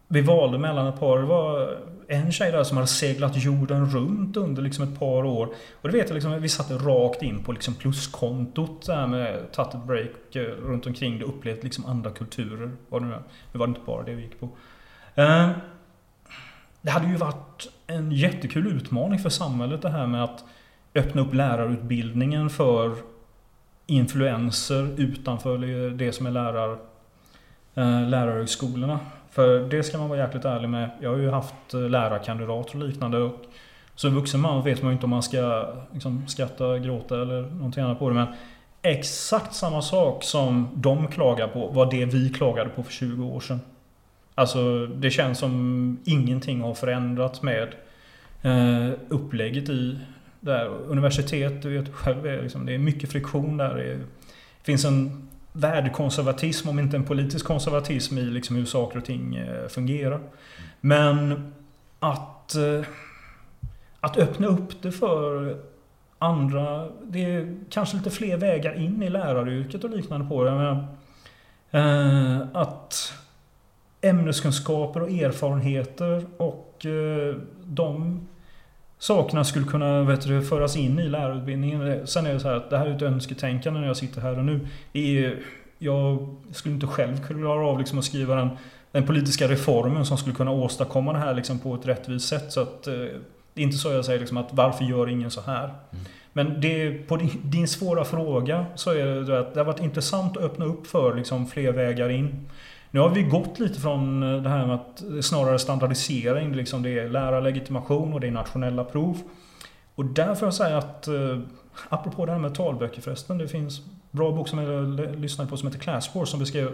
vi valde mellan ett par. Det var en tjej där som hade seglat jorden runt under liksom ett par år. Och det vet jag liksom, vi satte rakt in på liksom pluskontot där med tagit ett break eh, runt omkring det. Upplevt liksom andra kulturer. Vad det nu är. Var det inte bara det vi gick på. Eh, det hade ju varit en jättekul utmaning för samhället det här med att öppna upp lärarutbildningen för influenser utanför det som är lärar, eh, lärarhögskolorna. För det ska man vara jäkligt ärlig med. Jag har ju haft eh, lärarkandidater och liknande. Och som vuxen man vet man ju inte om man ska liksom, skratta, gråta eller någonting annat på det. Men exakt samma sak som de klagar på var det vi klagade på för 20 år sedan. Alltså det känns som ingenting har förändrats med eh, upplägget i där. Universitet, du vet själv, liksom, det är mycket friktion där. Det finns en värdekonservatism, om inte en politisk konservatism i liksom hur saker och ting eh, fungerar. Men att, eh, att öppna upp det för andra, det är kanske lite fler vägar in i läraryrket och liknande på det. Men, eh, att ämneskunskaper och erfarenheter och de sakerna skulle kunna vet du, föras in i lärarutbildningen. Sen är det så här att det här är ett önsketänkande när jag sitter här och nu. jag skulle inte själv klara av liksom att skriva den, den politiska reformen som skulle kunna åstadkomma det här liksom på ett rättvist sätt. Så att, eh, det är inte så jag säger liksom att varför gör ingen så här? Mm. Men det, på din, din, svåra fråga så är det att det har varit intressant att öppna upp för liksom fler vägar in. Nu har vi gått lite från eh, det här med att snarare standardisering, liksom det är lärarlegitimation och det är nationella prov. Och där får jag säga att, eh, apropå det här med talböcker förresten, det finns bra bok som jag lyssnade på som heter Class Wars som beskrev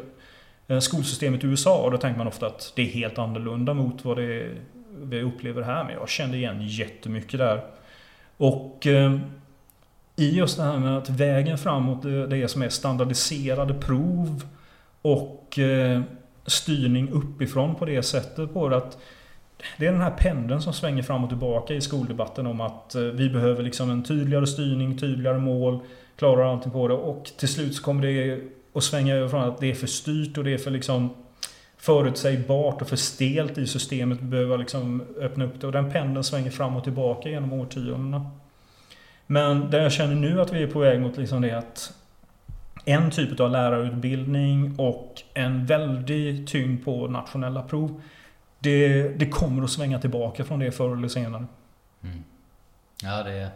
eh, skolsystemet i USA och då tänker man ofta att det är helt annorlunda mot vad det är, vi upplever här. Men jag kände igen jättemycket där. Och eh, i just det här med att vägen framåt det är som är standardiserade prov och eh, styrning uppifrån på det sättet på det att det är den här pendeln som svänger fram och tillbaka i skoldebatten om att eh, vi behöver liksom en tydligare styrning, tydligare mål, klarar allting på det och till slut så kommer det att svänga över från att det är för styrt och det är för liksom förutsägbart och för stelt i systemet. Vi behöver liksom öppna upp det och den pendeln svänger fram och tillbaka genom årtiondena. Men det jag känner nu att vi är på väg mot liksom det att en typ av lärarutbildning och en väldig tyngd på nationella prov. Det, det kommer att svänga tillbaka från det förr eller senare. Mm. Ja, det,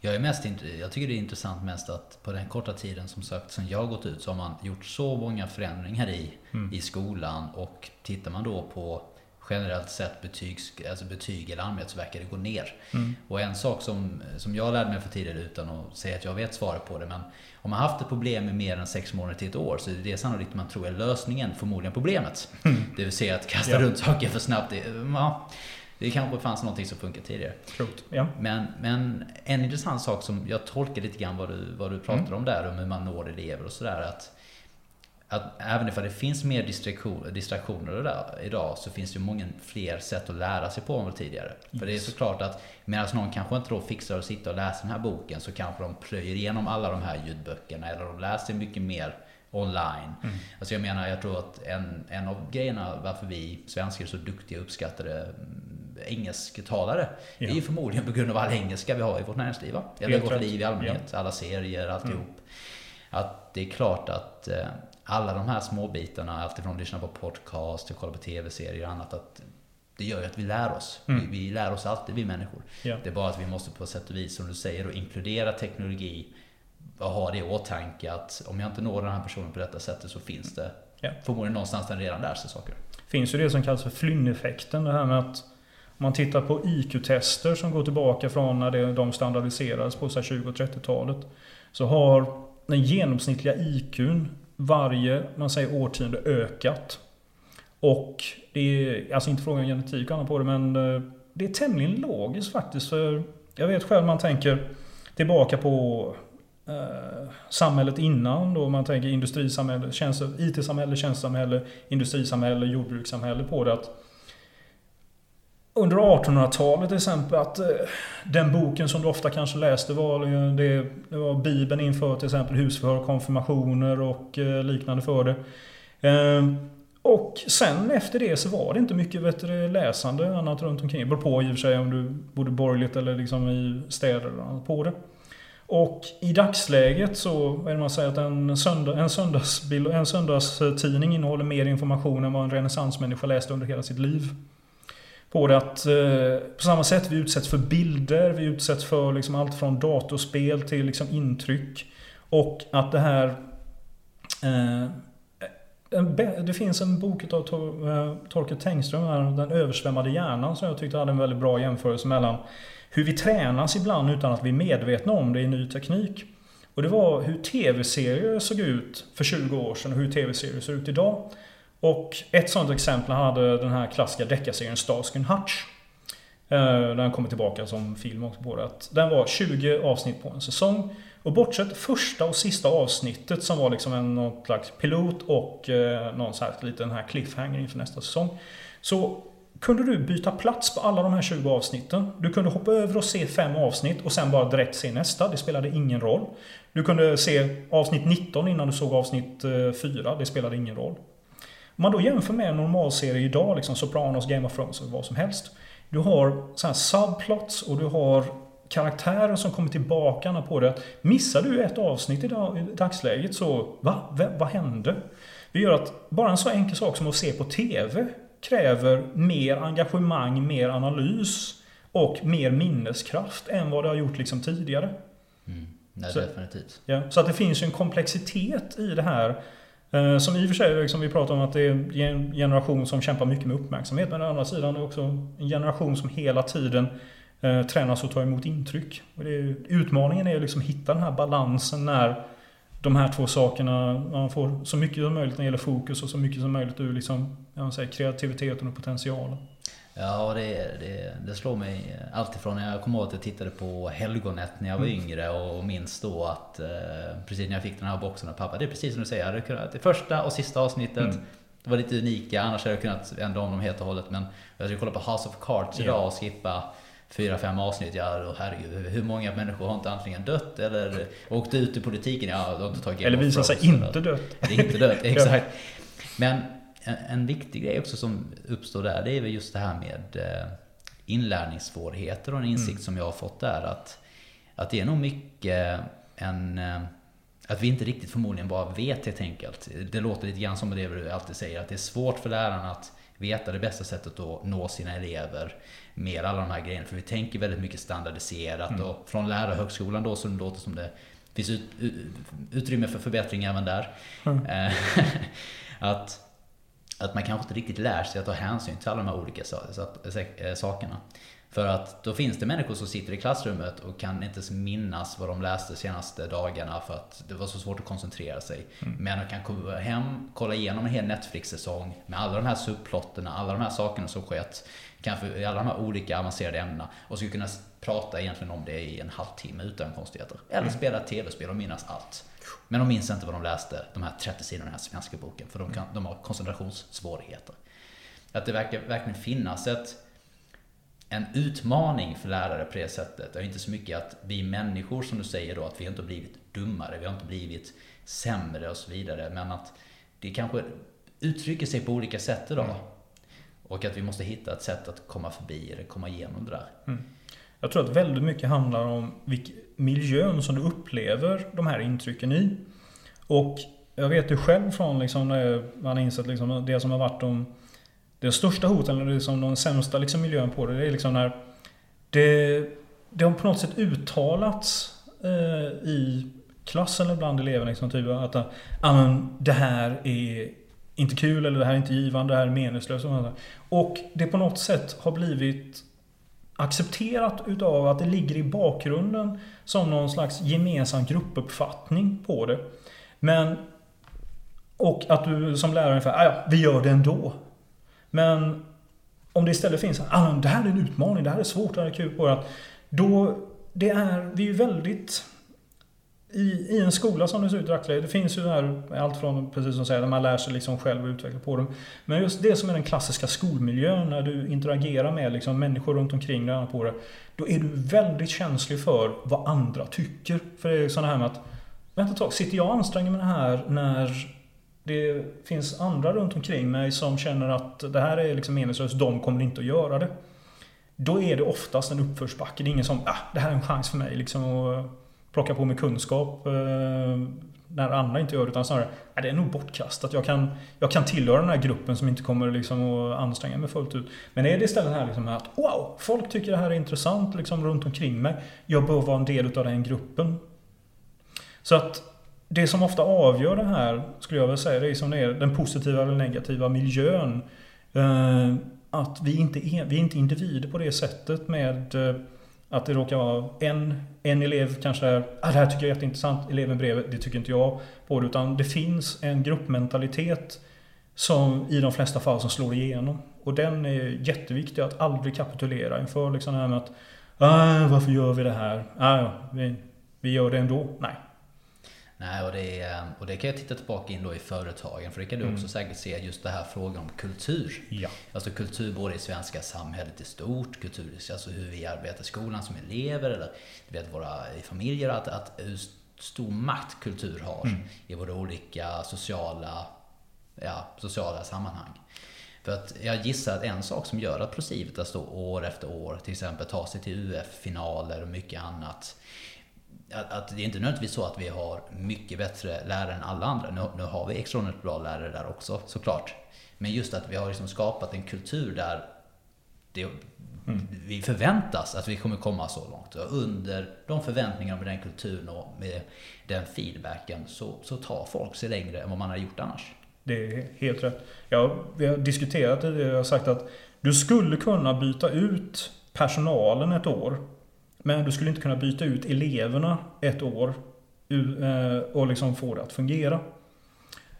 jag, är mest, jag tycker det är intressant mest att på den korta tiden som sagt sen jag gått ut så har man gjort så många förändringar i, mm. i skolan och tittar man då på generellt sett betygs, alltså betyg eller allmänhet så verkar det gå ner. Mm. Och en sak som, som jag lärde mig för tidigare utan att säga att jag vet svaret på det. Men om man haft ett problem med mer än sex månader till ett år så är det sannolikt man tror är lösningen, förmodligen problemet. Mm. Det vill säga att kasta ja. runt saker för snabbt. Det, ja, det kanske fanns någonting som funkade tidigare. Ja. Men, men en intressant sak som jag tolkar lite grann vad du, vad du pratar mm. om där, om hur man når elever och sådär. Att att även om det finns mer distraktioner där, idag så finns det många fler sätt att lära sig på än tidigare. Yes. För det är såklart att medan någon kanske inte då fixar att sitta och läsa den här boken så kanske de plöjer igenom alla de här ljudböckerna eller de läser mycket mer online. Mm. Alltså jag menar, jag tror att en, en av grejerna varför vi svenskar är så duktiga och uppskattade mm, engelsktalare ja. är ju förmodligen på grund av all engelska vi har i vårt näringsliv. Eller vårt liv i allmänhet. Ja. Alla serier, alltihop. Mm. Att det är klart att eh, alla de här små bitarna, alltifrån att lyssna på podcast till kolla på tv-serier och annat, att det gör ju att vi lär oss. Mm. Vi, vi, lär oss alltid, vi människor. Ja. Det är bara att vi måste på sätt och vis, som du säger, inkludera teknologi och ha det i åtanke att om jag inte når den här personen på detta sättet så finns det ja. förmodligen någonstans den redan lär sig saker. finns ju det som kallas för flynneffekten. Det här med att om man tittar på IQ-tester som går tillbaka från när de standardiserades på 20 och 30-talet. Så har den genomsnittliga IQn varje, man säger årtionde ökat. Och det är alltså inte frågan om genetik och annat på det, men eh, det är tämligen logiskt faktiskt. För jag vet själv man tänker tillbaka på eh, samhället innan då man tänker industrisamhälle, IT-samhälle, tjänstesamhälle, industrisamhälle, jordbrukssamhälle på det. att under 1800-talet till exempel att eh, den boken som du ofta kanske läste var, det, det var Bibeln inför till exempel husförhör, konfirmationer och eh, liknande för det. Ehm, och sen efter det så var det inte mycket bättre läsande annat runt omkring. Det beror på i och för sig om du bodde borgerligt eller liksom i städer på det. Och i dagsläget så är det man säger att en, söndag, en, söndagsbild, en söndagstidning innehåller mer information än vad en renässansmänniska läste under hela sitt liv. På det att eh, på samma sätt vi utsätts för bilder, vi utsätts för liksom allt från datorspel till liksom intryck. Och att det här eh, det finns en bok av eh, Torkel Tengström, Den översvämmade hjärnan, som jag tyckte hade en väldigt bra jämförelse mellan hur vi tränas ibland utan att vi är medvetna om det i ny teknik. Och det var hur tv-serier såg ut för 20 år sedan och hur tv-serier ser ut idag. Och ett sådant exempel hade den här klassiska deckarserien Starsky Hutch. Eh, den kommer tillbaka som film också på det. Den var 20 avsnitt på en säsong. Och bortsett första och sista avsnittet som var liksom en någon slags pilot och eh, någon sån här liten här cliffhanger inför nästa säsong. Så kunde du byta plats på alla de här 20 avsnitten. Du kunde hoppa över och se fem avsnitt och sen bara direkt se nästa. Det spelade ingen roll. Du kunde se avsnitt 19 innan du såg avsnitt eh, 4. Det spelade ingen roll. Om man då jämför med en normalserie idag, liksom Sopranos, Game of Thrones eller vad som helst. Du har så här subplots och du har karaktärer som kommer tillbaka på det. Missar du ett avsnitt i, dagsläget så, va? V vad hände? Det gör att bara en så enkel sak som att se på TV kräver mer engagemang, mer analys och mer minneskraft än vad det har gjort liksom tidigare. Mm. Nej, så, definitivt. Ja, så att det finns ju en komplexitet i det här. Eh, som i och för sig, liksom, vi pratar om att det är en generation som kämpar mycket med uppmärksamhet. Men å andra sidan är det också en generation som hela tiden eh, tränas att ta emot intryck. Och är, utmaningen är liksom att hitta den här balansen när de här två sakerna, man får så mycket som möjligt när det gäller fokus och så mycket som möjligt ur liksom, jag säga, kreativiteten och potentialen. Ja, det, det, det slår mig alltifrån när jag kommer ihåg att jag tittade på Helgonet när jag var mm. yngre och minns då att eh, precis när jag fick den här boxen av pappa, det är precis som du säger, jag hade kunnat, det första och sista avsnittet mm. det var lite unika, annars hade jag kunnat ändra om dem helt och hållet. Men jag skulle kolla på House of Cards idag ja. och skippa fyra, fem avsnitt. Ja, då, herregud, hur många människor har inte antingen dött eller åkt ut ur politiken? Ja, de har inte tagit Eller visar sig inte dött. Det är inte dött, exakt. Men en, viktig grej också som uppstår där, det är väl just det här med eh, inlärningssvårigheter och en insikt mm. som jag har fått där. Att, att det är nog mycket en... Eh, att vi inte riktigt förmodligen bara vet helt enkelt. Det låter lite grann som det du alltid säger, att det är svårt för lärarna att veta det bästa sättet att nå sina elever med alla de här grejerna. För vi tänker väldigt mycket standardiserat mm. och från lärarhögskolan då så det låter som det finns ut, utrymme för förbättring även där. Mm. Eh, att, att man kanske inte riktigt lär sig att ta hänsyn till alla de här olika eh, sakerna. För att då finns det människor som sitter i klassrummet och kan inte ens minnas vad de läste de senaste dagarna för att det var så svårt att koncentrera sig. Mm. Men de kan komma hem, kolla igenom en hel Netflix-säsong med alla de här subplotterna, alla de här sakerna som skett. Kanske i alla de här olika avancerade ämnena. Och skulle kunna prata egentligen om det i en halvtimme utan konstigheter. Eller mm. spela tv-spel och minnas allt. Men de minns inte vad de läste, de här 30 sidorna i den här svenska boken. För de, kan, de har koncentrationssvårigheter. Att det verkar verkligen finnas ett en utmaning för lärare på det sättet. Det är inte så mycket att vi människor, som du säger då, att vi inte har blivit dummare, vi har inte blivit sämre och så vidare. Men att det kanske uttrycker sig på olika sätt idag. Mm. Och att vi måste hitta ett sätt att komma förbi eller komma igenom det där. Mm. Jag tror att väldigt mycket handlar om vilken miljön som du upplever de här intrycken i. Och jag vet ju själv från liksom när man har insett liksom det som har varit de de största hoten, eller liksom den sämsta liksom miljön på det, det är liksom när det, det har på något sätt uttalats eh, i klassen eller bland eleverna liksom, typ att ah, det här är inte kul eller det här är inte givande, det här är meningslöst. Och, och det på något sätt har blivit accepterat utav att det ligger i bakgrunden som någon slags gemensam gruppuppfattning på det. Men och att du som lärare ungefär, ja, vi gör det ändå. Men om det istället finns ah, det här är en utmaning, det här är svårt, det här är kul. På det, då, det är, vi är ju väldigt i, i en skola som det ser ut i dagsläget, det finns ju här allt från, precis som säger, där man lär sig liksom själv utvecklar på dem. Men just det som är den klassiska skolmiljön, när du interagerar med liksom människor runt omkring dig på det. Då är du väldigt känslig för vad andra tycker. För det är sådana här med att, vänta ett tag, sitter jag och anstränger mig här när det finns andra runt omkring mig som känner att det här är liksom meningslöst, de kommer inte att göra det. Då är det oftast en uppförsbacke. Det är ingen som, ah, det här är en chans för mig liksom och plocka på mig kunskap eh, när andra inte gör det. Utan snarare, ah, det är nog bortkastat. Jag kan, jag kan tillhöra den här gruppen som inte kommer liksom att anstränga mig fullt ut. Men är det istället här liksom att, wow, folk tycker det här är intressant liksom runt omkring mig. Jag bör vara en del av den gruppen. Så att det som ofta avgör det här, skulle jag vilja säga, det är som det är den positiva eller negativa miljön. Eh, att vi inte är, vi är inte individer på det sättet med eh, att det råkar vara en, en elev kanske är ah, det här tycker jag är jätteintressant, eleven bredvid, det tycker inte jag på det. Utan det finns en gruppmentalitet som i de flesta fall som slår igenom. Och den är jätteviktig att aldrig kapitulera inför liksom det här med att ah, varför gör vi det här? Ah, vi, vi gör det ändå. Nej, Nej, och det, och det kan jag titta tillbaka in då i företagen. För det kan du också mm. säkert se just det här frågan om kultur. Ja. Alltså kultur både i svenska samhället i stort, kultur, alltså hur vi arbetar i skolan som elever eller du vet, våra familjer. Att, att hur stor makt kultur har mm. i våra olika sociala, ja, sociala sammanhang. För att jag gissar att en sak som gör att Procivitas då år efter år till exempel tar sig till UF-finaler och mycket annat att, att, det är inte nödvändigtvis så att vi har mycket bättre lärare än alla andra. Nu, nu har vi extraordinärt bra lärare där också såklart. Men just att vi har liksom skapat en kultur där det, mm. vi förväntas att vi kommer komma så långt. Och under de förväntningarna med den kulturen och med den feedbacken så, så tar folk sig längre än vad man har gjort annars. Det är helt rätt. Ja, vi har diskuterat det. Jag har sagt att du skulle kunna byta ut personalen ett år men du skulle inte kunna byta ut eleverna ett år eh, och liksom få det att fungera.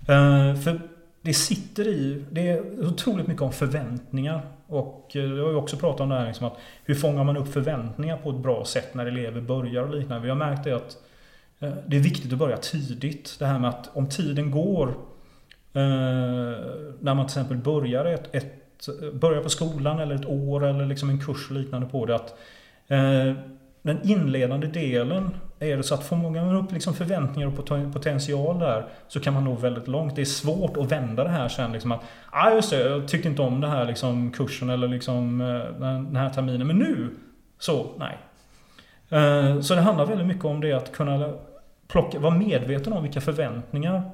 Eh, för det sitter i, det är otroligt mycket om förväntningar. Och eh, jag har ju också pratat om det här liksom att hur fångar man upp förväntningar på ett bra sätt när elever börjar och liknande. Vi har märkt det att det är viktigt att börja tidigt. Det här med att om tiden går när man till exempel börjar, ett, ett, börjar på skolan eller ett år eller liksom en kurs och liknande på det. att Eh, den inledande delen är det så att får man upp liksom förväntningar och potential där så kan man nå väldigt långt. Det är svårt att vända det här sen. Liksom att, ah, just det, jag tyckte inte om den här liksom, kursen eller liksom, eh, den här terminen. Men nu, så nej. Eh, så det handlar väldigt mycket om det att kunna plocka, vara medveten om vilka förväntningar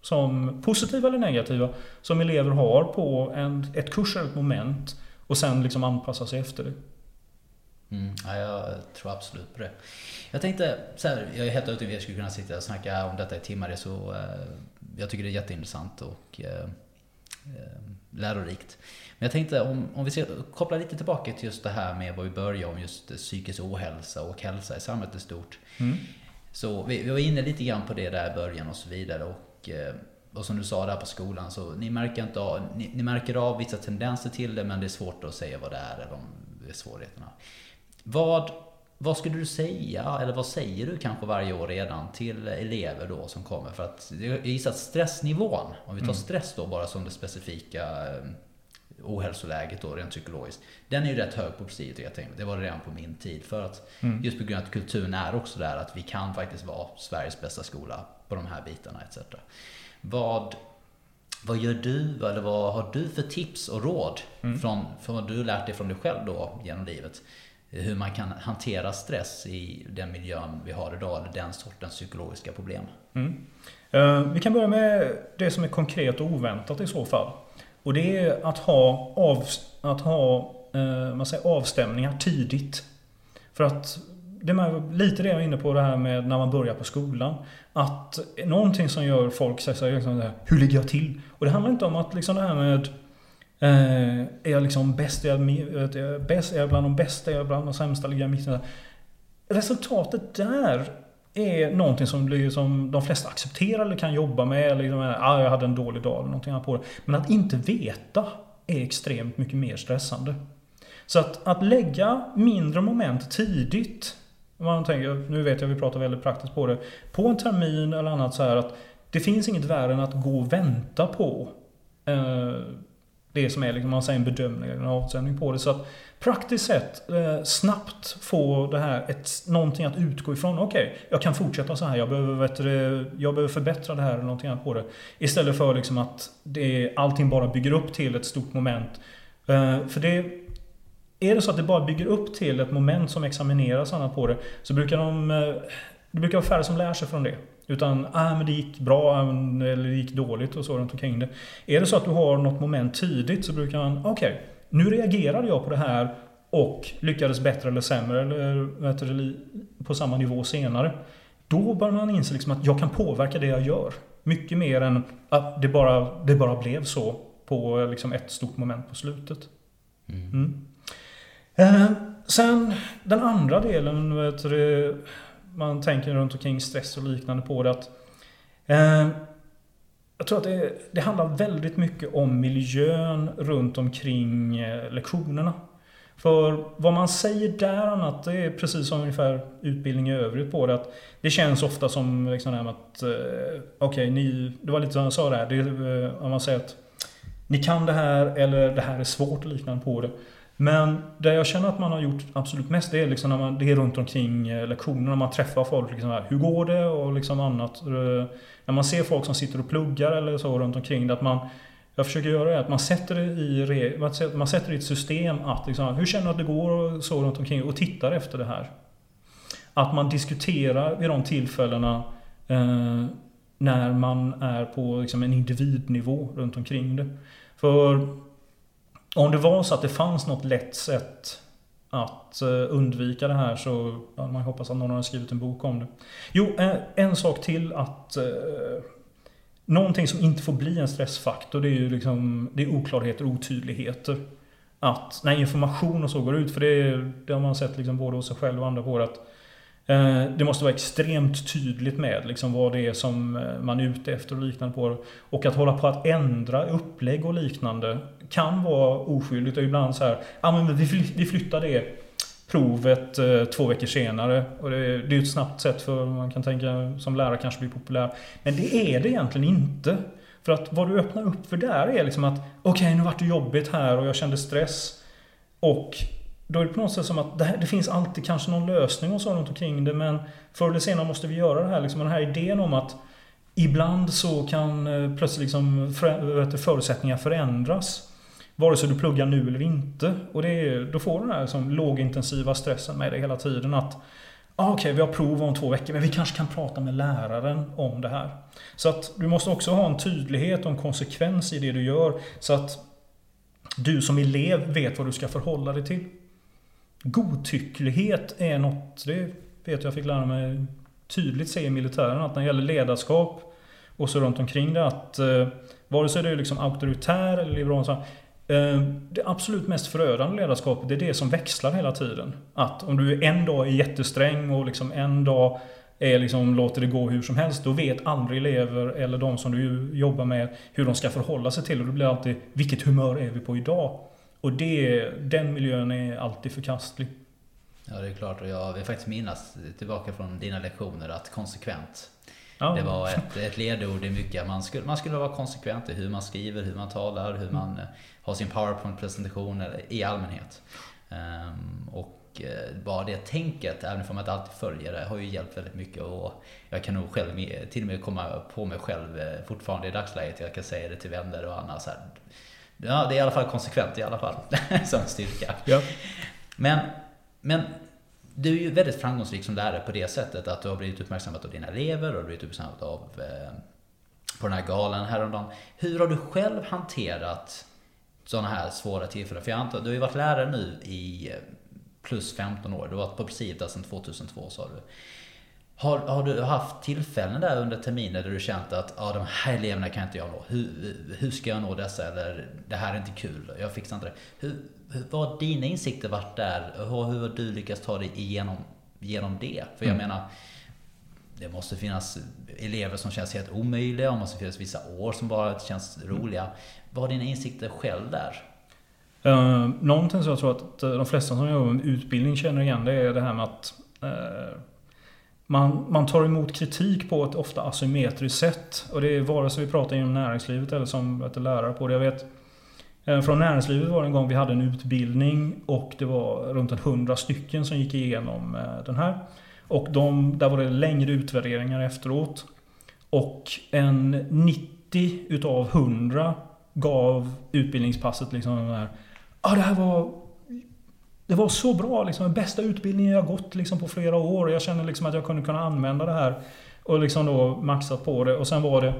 som positiva eller negativa som elever har på en, ett kurs eller ett moment och sen liksom anpassa sig efter det. Mm, ja, jag tror absolut på det. Jag tänkte så här, jag är helt övertygad om att vi skulle kunna sitta och snacka om detta i timmar. Det så, eh, jag tycker det är jätteintressant och eh, eh, lärorikt. Men jag tänkte om, om vi ska koppla lite tillbaka till just det här med vad vi började om just psykisk ohälsa och hälsa i samhället i stort. Mm. Så vi, vi var inne lite grann på det där i början och så vidare. Och, eh, och som du sa där på skolan, så ni märker, inte av, ni, ni märker av vissa tendenser till det men det är svårt att säga vad det är eller om svårigheterna. Vad, vad skulle du säga, eller vad säger du kanske varje år redan till elever då som kommer? För att jag gissar att stressnivån, om vi tar mm. stress då bara som det specifika eh, ohälsoläget då rent psykologiskt. Den är ju rätt hög på presidiet Det var det redan på min tid. För att mm. just på grund av att kulturen är också där att vi kan faktiskt vara Sveriges bästa skola på de här bitarna etc. Vad, vad gör du, eller vad har du för tips och råd mm. från, från vad du lärt dig från dig själv då genom livet? Hur man kan hantera stress i den miljön vi har idag, eller den sortens psykologiska problem. Mm. Eh, vi kan börja med det som är konkret och oväntat i så fall. Och det är att ha, av, att ha eh, man säger avstämningar tidigt. För att det är lite det jag är inne på det här med när man börjar på skolan. Att någonting som gör folk säger liksom Hur ligger jag till? Och det handlar inte om att liksom det här med Eh, är jag liksom bäst? Är jag, bäst? Är jag bland de bästa? Är jag bland de sämsta? Ligger jag mitten? Resultatet där är någonting som, liksom de flesta accepterar eller kan jobba med. Liksom, ah, jag hade en dålig dag eller någonting på det. Men att inte veta är extremt mycket mer stressande. Så att, att lägga mindre moment tidigt Man tänker, nu vet jag vi pratar väldigt praktiskt på det. På en termin eller annat så här att det finns inget värre än att gå och vänta på eh, det som är liksom, man säger en bedömning eller en avsändning på det. Så att praktiskt sett eh, snabbt få det här, ett, någonting att utgå ifrån. Okej, okay, jag kan fortsätta så här. Jag behöver, vet du, jag behöver förbättra det här eller någonting annat på det. Istället för liksom att det, allting bara bygger upp till ett stort moment. Eh, för det är det så att det bara bygger upp till ett moment som examineras annat på det så brukar de... Eh, det brukar vara färre som lär sig från det. Utan, ah, men det gick bra eller det gick dåligt och så runt omkring det. Är det så att du har något moment tidigt så brukar man, okej, okay, nu reagerade jag på det här och lyckades bättre eller sämre eller du, på samma nivå senare. Då bör man inse liksom att jag kan påverka det jag gör. Mycket mer än att det bara, det bara blev så på liksom ett stort moment på slutet. Mm. Mm. Eh, sen den andra delen, vet du, man tänker runt omkring stress och liknande på det. Att, eh, jag tror att det, det, handlar väldigt mycket om miljön runt omkring eh, lektionerna. För vad man säger där annat, det är precis som ungefär utbildning i övrigt på det. Att det känns ofta som liksom att, eh, okej, okay, det var lite som jag sa där. Det, eh, om man säger att ni kan det här eller det här är svårt och liknande på det. Men det jag känner att man har gjort absolut mest det är, liksom när man, det är runt omkring eh, lektionerna. Man träffar folk. Liksom här, hur går det? Och liksom annat. Eh, när man ser folk som sitter och pluggar eller så runt omkring det. Att man, jag försöker göra det att man sätter det i, man sätter det i ett system att liksom, hur känner du att det går och så runt omkring och tittar efter det här. Att man diskuterar vid de tillfällena eh, när man är på liksom, en individnivå runt omkring det. För om det var så att det fanns något lätt sätt att eh, undvika det här så ja, man hoppas att någon har skrivit en bok om det. Jo, eh, en sak till att eh, Någonting som inte får bli en stressfaktor det är ju liksom Det är oklarheter och otydligheter. Att när information och så går ut, för det, det har man sett liksom både hos sig själv och andra på att Eh, det måste vara extremt tydligt med liksom vad det är som eh, man är ute efter och liknande på Och att hålla på att ändra upplägg och liknande kan vara oskyldigt och ibland så här, ja men vi flyttar det provet eh, två veckor senare. Och det, är ju ett snabbt sätt för man kan tänka som lärare kanske bli populär. Men det är det egentligen inte. För att vad du öppnar upp för där är liksom att okej okay, nu vart det jobbigt här och jag kände stress. Och då är det på något sätt som att det, här, det, finns alltid kanske någon lösning och så runt omkring det men förr eller senare måste vi göra det här. Liksom, den här idén om att ibland så kan eh, plötsligt liksom för, förutsättningar förändras. Vare sig du pluggar nu eller inte. Och det är, då får du den här liksom, lågintensiva stressen med dig hela tiden. att ah, Okej, okay, vi har prov om två veckor men vi kanske kan prata med läraren om det här. Så att du måste också ha en tydlighet och en konsekvens i det du gör. Så att du som elev vet vad du ska förhålla dig till. Godtycklighet är något, det vet jag fick lära mig tydligt se i militären, att när det gäller ledarskap och så runt omkring det att eh, vare sig du är liksom auktoritär eller liberal, så, Eh, det absolut mest förödande ledarskapet är det som växlar hela tiden. Att om du en dag är jättesträng och liksom en dag är liksom, låter det gå hur som helst. Då vet aldrig elever eller de som du jobbar med hur de ska förhålla sig till. Och det blir alltid, vilket humör är vi på idag? Och det, den miljön är alltid förkastlig. Ja, det är klart. Och jag vill faktiskt minnas tillbaka från dina lektioner att konsekvent. Det var ett, ett ledord i mycket. Man skulle, man skulle vara konsekvent i hur man skriver, hur man talar, hur man mm. har sin powerpoint-presentation i allmänhet. Um, och eh, bara det tänket, även om man inte alltid följer det, har ju hjälpt väldigt mycket. Och jag kan nog själv till och med komma på mig själv eh, fortfarande i dagsläget. Jag kan säga det till vänner och andra. Så här, Ja, det är i alla fall konsekvent i alla fall. som styrka. Ja. Men, men du är ju väldigt framgångsrik som lärare på det sättet att du har blivit uppmärksammad av dina elever och du har blivit uppmärksammad av eh, på den här galan häromdagen. Hur har du själv hanterat sådana här svåra tillfällen? För jag antar, du har ju varit lärare nu i eh, plus 15 år. Du har varit på Presidia sedan 2002 sa du. Har, har du haft tillfällen där under terminen där du känt att ah, de här eleverna kan inte jag nå. Hur, hur ska jag nå dessa? Eller det här är inte kul, jag fixar inte det. Hur, vad har dina insikter varit där? Hur, hur har du lyckats ta dig igenom genom det? För jag mm. menar, det måste finnas elever som känns helt omöjliga, och måste finnas vissa år som bara känns roliga. Vad har dina insikter själv där? Uh, någonting som jag tror att de flesta som jobbar med utbildning känner igen det är det här med att eh, man, man tar emot kritik på ett ofta asymmetriskt sätt. Och det är vare sig vi pratar inom näringslivet eller som lärare på det. Jag vet eh, Eh, från näringslivet var det en gång vi hade en utbildning och det var runt en hundra stycken som gick igenom eh, den här. Och de, där var det längre utvärderingar efteråt. Och en 90 utav 100 gav utbildningspasset liksom den här ah, det här var det var så bra, liksom, den bästa utbildningen jag gått liksom, på flera år. Jag känner liksom att jag kunde kunna använda det här. Och liksom då maxat på det. Och sen var det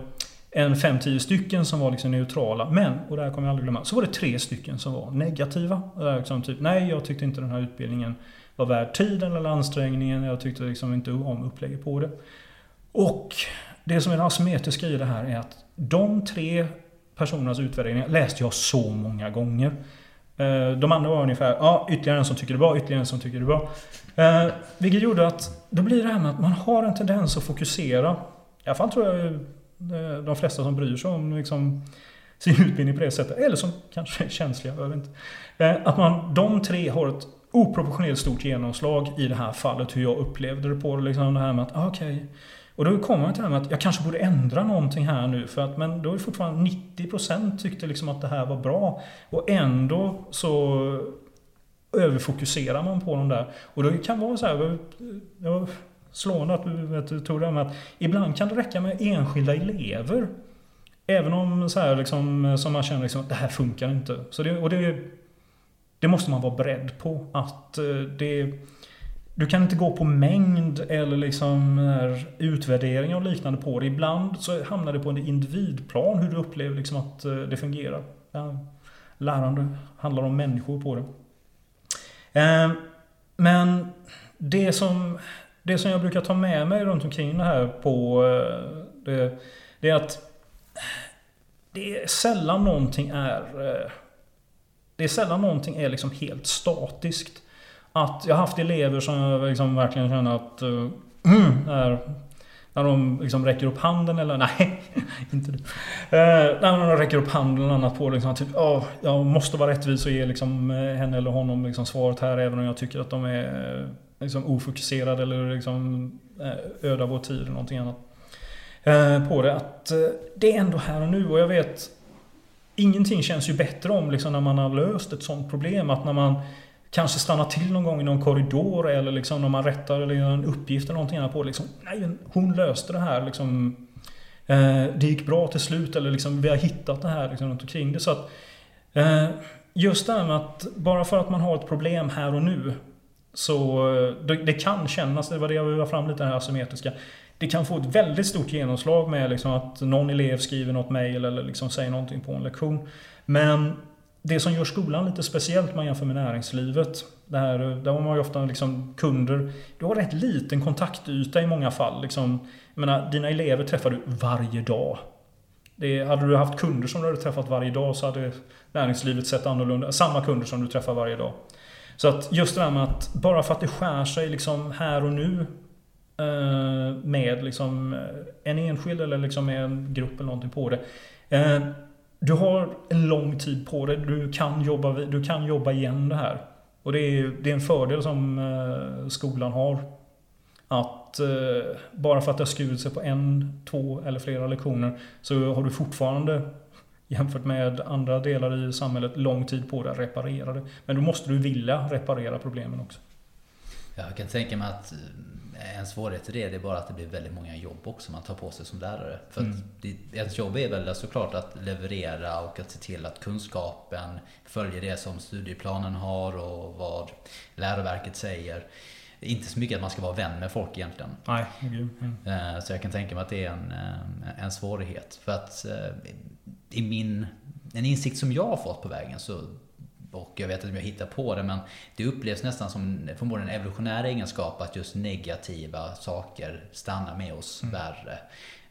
en 5-10 stycken som var liksom neutrala. Men, och det här kommer jag aldrig glömma, så var det tre stycken som var negativa. Liksom typ, nej jag tyckte inte den här utbildningen var värd tiden eller ansträngningen. Jag tyckte liksom inte om upplägget på det. Och det som är det asymmetriska i det här är att de tre personernas utvärderingar läste jag så många gånger. Eh, de andra var ungefär, ja ytterligare en som tycker det är bra, ytterligare en som tycker det är bra. Eh, vilket gjorde att, då blir det här med att man har en tendens att fokusera. I alla fall tror jag de flesta som bryr sig om liksom, sin utbildning på det sättet, eller som kanske är känsliga, jag vet inte. Eh, att man, de tre har ett oproportionerligt stort genomslag i det här fallet, hur jag upplevde det på det. Liksom det här med att, ah, okej, okay, och då kommer man till det här med att jag kanske borde ändra någonting här nu. För att, men då är det fortfarande 90% tyckte liksom att det här var bra. Och ändå så överfokuserar man på de där. Och det kan vara så här, jag slående att du, vet, du tog det här med att ibland kan det räcka med enskilda elever. Även om så här liksom, som man känner liksom, det här funkar inte. Så det, och det, det måste man vara beredd på. Att eh, det du kan inte gå på mängd eller liksom utvärderingar och liknande på det. Ibland så hamnar det på en individplan hur du upplever liksom att eh, det fungerar. Lärande handlar om människor på det. Eh, men det som, det som jag brukar ta med mig runt omkring det här på eh, det, det är att eh, det är sällan någonting är eh, det är sällan någonting är liksom helt statiskt att jag har haft elever som jag liksom verkligen känner att... Uh, är, när de liksom räcker upp handen eller nej, inte det. Eh, när de räcker upp handen eller annat på liksom typ, oh, jag måste vara rättvis och ge liksom, henne eller honom liksom svaret här även om jag tycker att de är liksom, ofokuserade eller liksom, eh, öda vår tid eller någonting annat. Eh, på det att eh, det är ändå här och nu och jag vet Ingenting känns ju bättre om liksom, när man har löst ett sånt problem. Att när man kanske stannar till någon gång i någon korridor eller liksom när man rättar eller gör en uppgift eller någonting annat på. Liksom, nej, hon löste det här. Liksom, det gick bra till slut eller liksom, vi har hittat det här liksom, runt omkring det. Så att, just det här med att bara för att man har ett problem här och nu så eh, det, det kan kännas, det var det jag ville fram lite, det här asymmetriska. Det kan få ett väldigt stort genomslag med liksom att någon elev skriver något mail eller liksom säger någonting på en lektion. Men det som gör skolan lite speciellt om man jämför med näringslivet. Det här, där har man ju ofta liksom kunder. Du har rätt liten kontaktyta i många fall. Liksom, jag menar, dina elever träffar du varje dag. Det, hade du haft kunder som du hade träffat varje dag så hade näringslivet sett annorlunda Samma kunder som du träffar varje dag. Så att just det där med att bara för att det skär sig liksom här och nu eh, med liksom eh, en enskild eller liksom med en grupp eller någonting på det. Eh, du har en lång tid på dig. Du kan jobba, du kan jobba igen det här. Och det är, det är en fördel som eh, skolan har. Att eh, bara för att det har skurit sig på en, två eller flera lektioner så har du fortfarande jämfört med andra delar i samhället lång tid på dig att reparera det. Men då måste du vilja reparera problemen också. Jag kan tänka mig att en svårighet i det, det är bara att det blir väldigt många jobb också man tar på sig som lärare. För mm. det, ens jobb är väl såklart att leverera och att se till att kunskapen följer det som studieplanen har och vad läroverket säger. Inte så mycket att man ska vara vän med folk egentligen. Nej, mm. Så jag kan tänka mig att det är en, en svårighet. För att eh, i min, en insikt som jag har fått på vägen så och jag vet inte om jag hittar på det men det upplevs nästan som förmodligen en evolutionär egenskap att just negativa saker stannar med oss mm. värre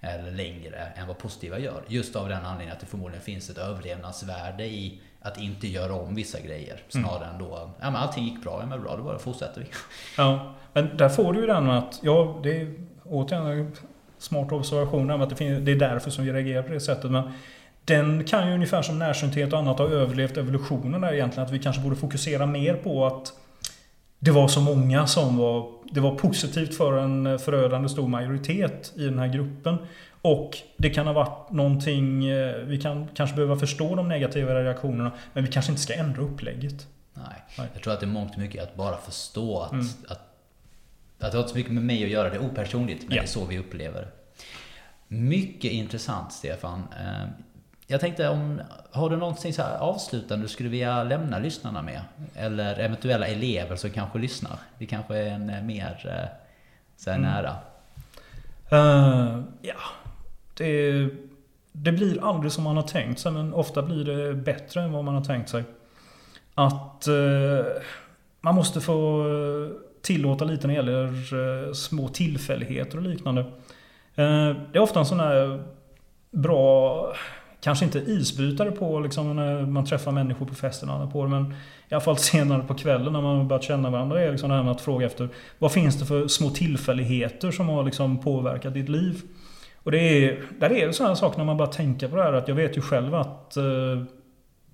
eller längre än vad positiva gör. Just av den anledningen att det förmodligen finns ett överlevnadsvärde i att inte göra om vissa grejer. Snarare mm. än då, ja men allting gick bra, ja men bra, då bara fortsätter vi. Ja, men där får du ju den att, ja det är återigen en smart observation att det, finns, det är därför som vi reagerar på det sättet. Men den kan ju ungefär som närsynthet och annat ha överlevt evolutionen där egentligen. Att vi kanske borde fokusera mer på att det var så många som var... Det var positivt för en förödande stor majoritet i den här gruppen. Och det kan ha varit någonting... eh, Vi kan kanske behöva förstå de negativa reaktionerna. Men vi kanske inte ska ändra upplägget. Nej. Nej. Jag tror att det är mångt mycket att bara förstå att, Mm. att, att det har inte så mycket med mig att göra. Det är opersonligt, men Ja. det är så vi upplever det. Mycket intressant, Stefan. Jag tänkte om, har du någonting så här avslutande du skulle vilja lämna lyssnarna med? Eller eventuella elever som kanske lyssnar? Det kanske är en eh, mer eh, så här Mm. nära. Eh, ja, det, det blir aldrig som man har tänkt sig, men ofta blir det bättre än vad man har tänkt sig. Att eh, man måste få tillåta lite när det gäller eh, små tillfälligheter och liknande. Det är ofta en sån här bra, kanske inte isbrytare på liksom när man träffar människor på festerna på men i alla fall senare på kvällen när man börjat känna varandra är liksom det här med att fråga efter vad finns det för små tillfälligheter som har liksom påverkat ditt liv? Och det är, där är det sådana saker när man bara tänker på det här att jag vet ju själv att eh,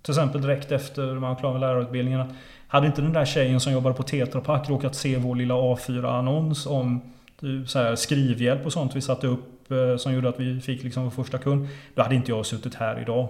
till exempel direkt efter man var klar med lärarutbildningen att hade inte den där tjejen som jobbade på Tetra Pak råkat se vår lilla A4-annons om Eh, så här, skrivhjälp och sånt vi satte upp eh, som gjorde att vi fick liksom vår första kund. Då hade inte jag suttit här idag.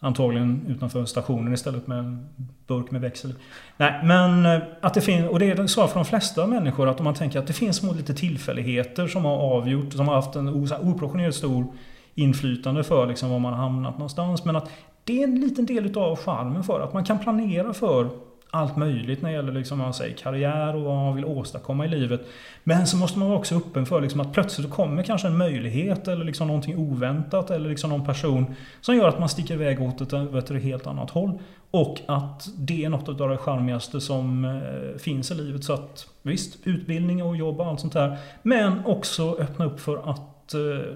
Antagligen utanför stationen istället med en burk med växel. Nej, men eh, att det finns, och det är så för de flesta människor att om man tänker att det finns små lite tillfälligheter som har avgjort, som har haft en oproportionerligt stor inflytande för liksom var man har hamnat någonstans. Men att det är en liten del utav charmen för att man kan planera för allt möjligt när det gäller liksom, man säger, karriär och vad man vill åstadkomma i livet. Men så måste man vara också öppen för liksom, att plötsligt kommer kanske en möjlighet eller liksom någonting oväntat eller liksom någon person som gör att man sticker iväg åt ett, åt ett helt annat håll. Och att det är något av det charmigaste som eh, finns i livet. Så att visst, utbildning och jobb och allt sånt där. Men också öppna upp för att eh,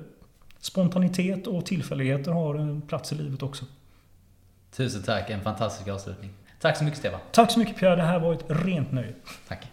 spontanitet och tillfälligheter har en plats i livet också. Tusen tack, en fantastisk avslutning. Tack så mycket Stefan. Tack så mycket Pierre. Det här var ett rent nöje. Tack.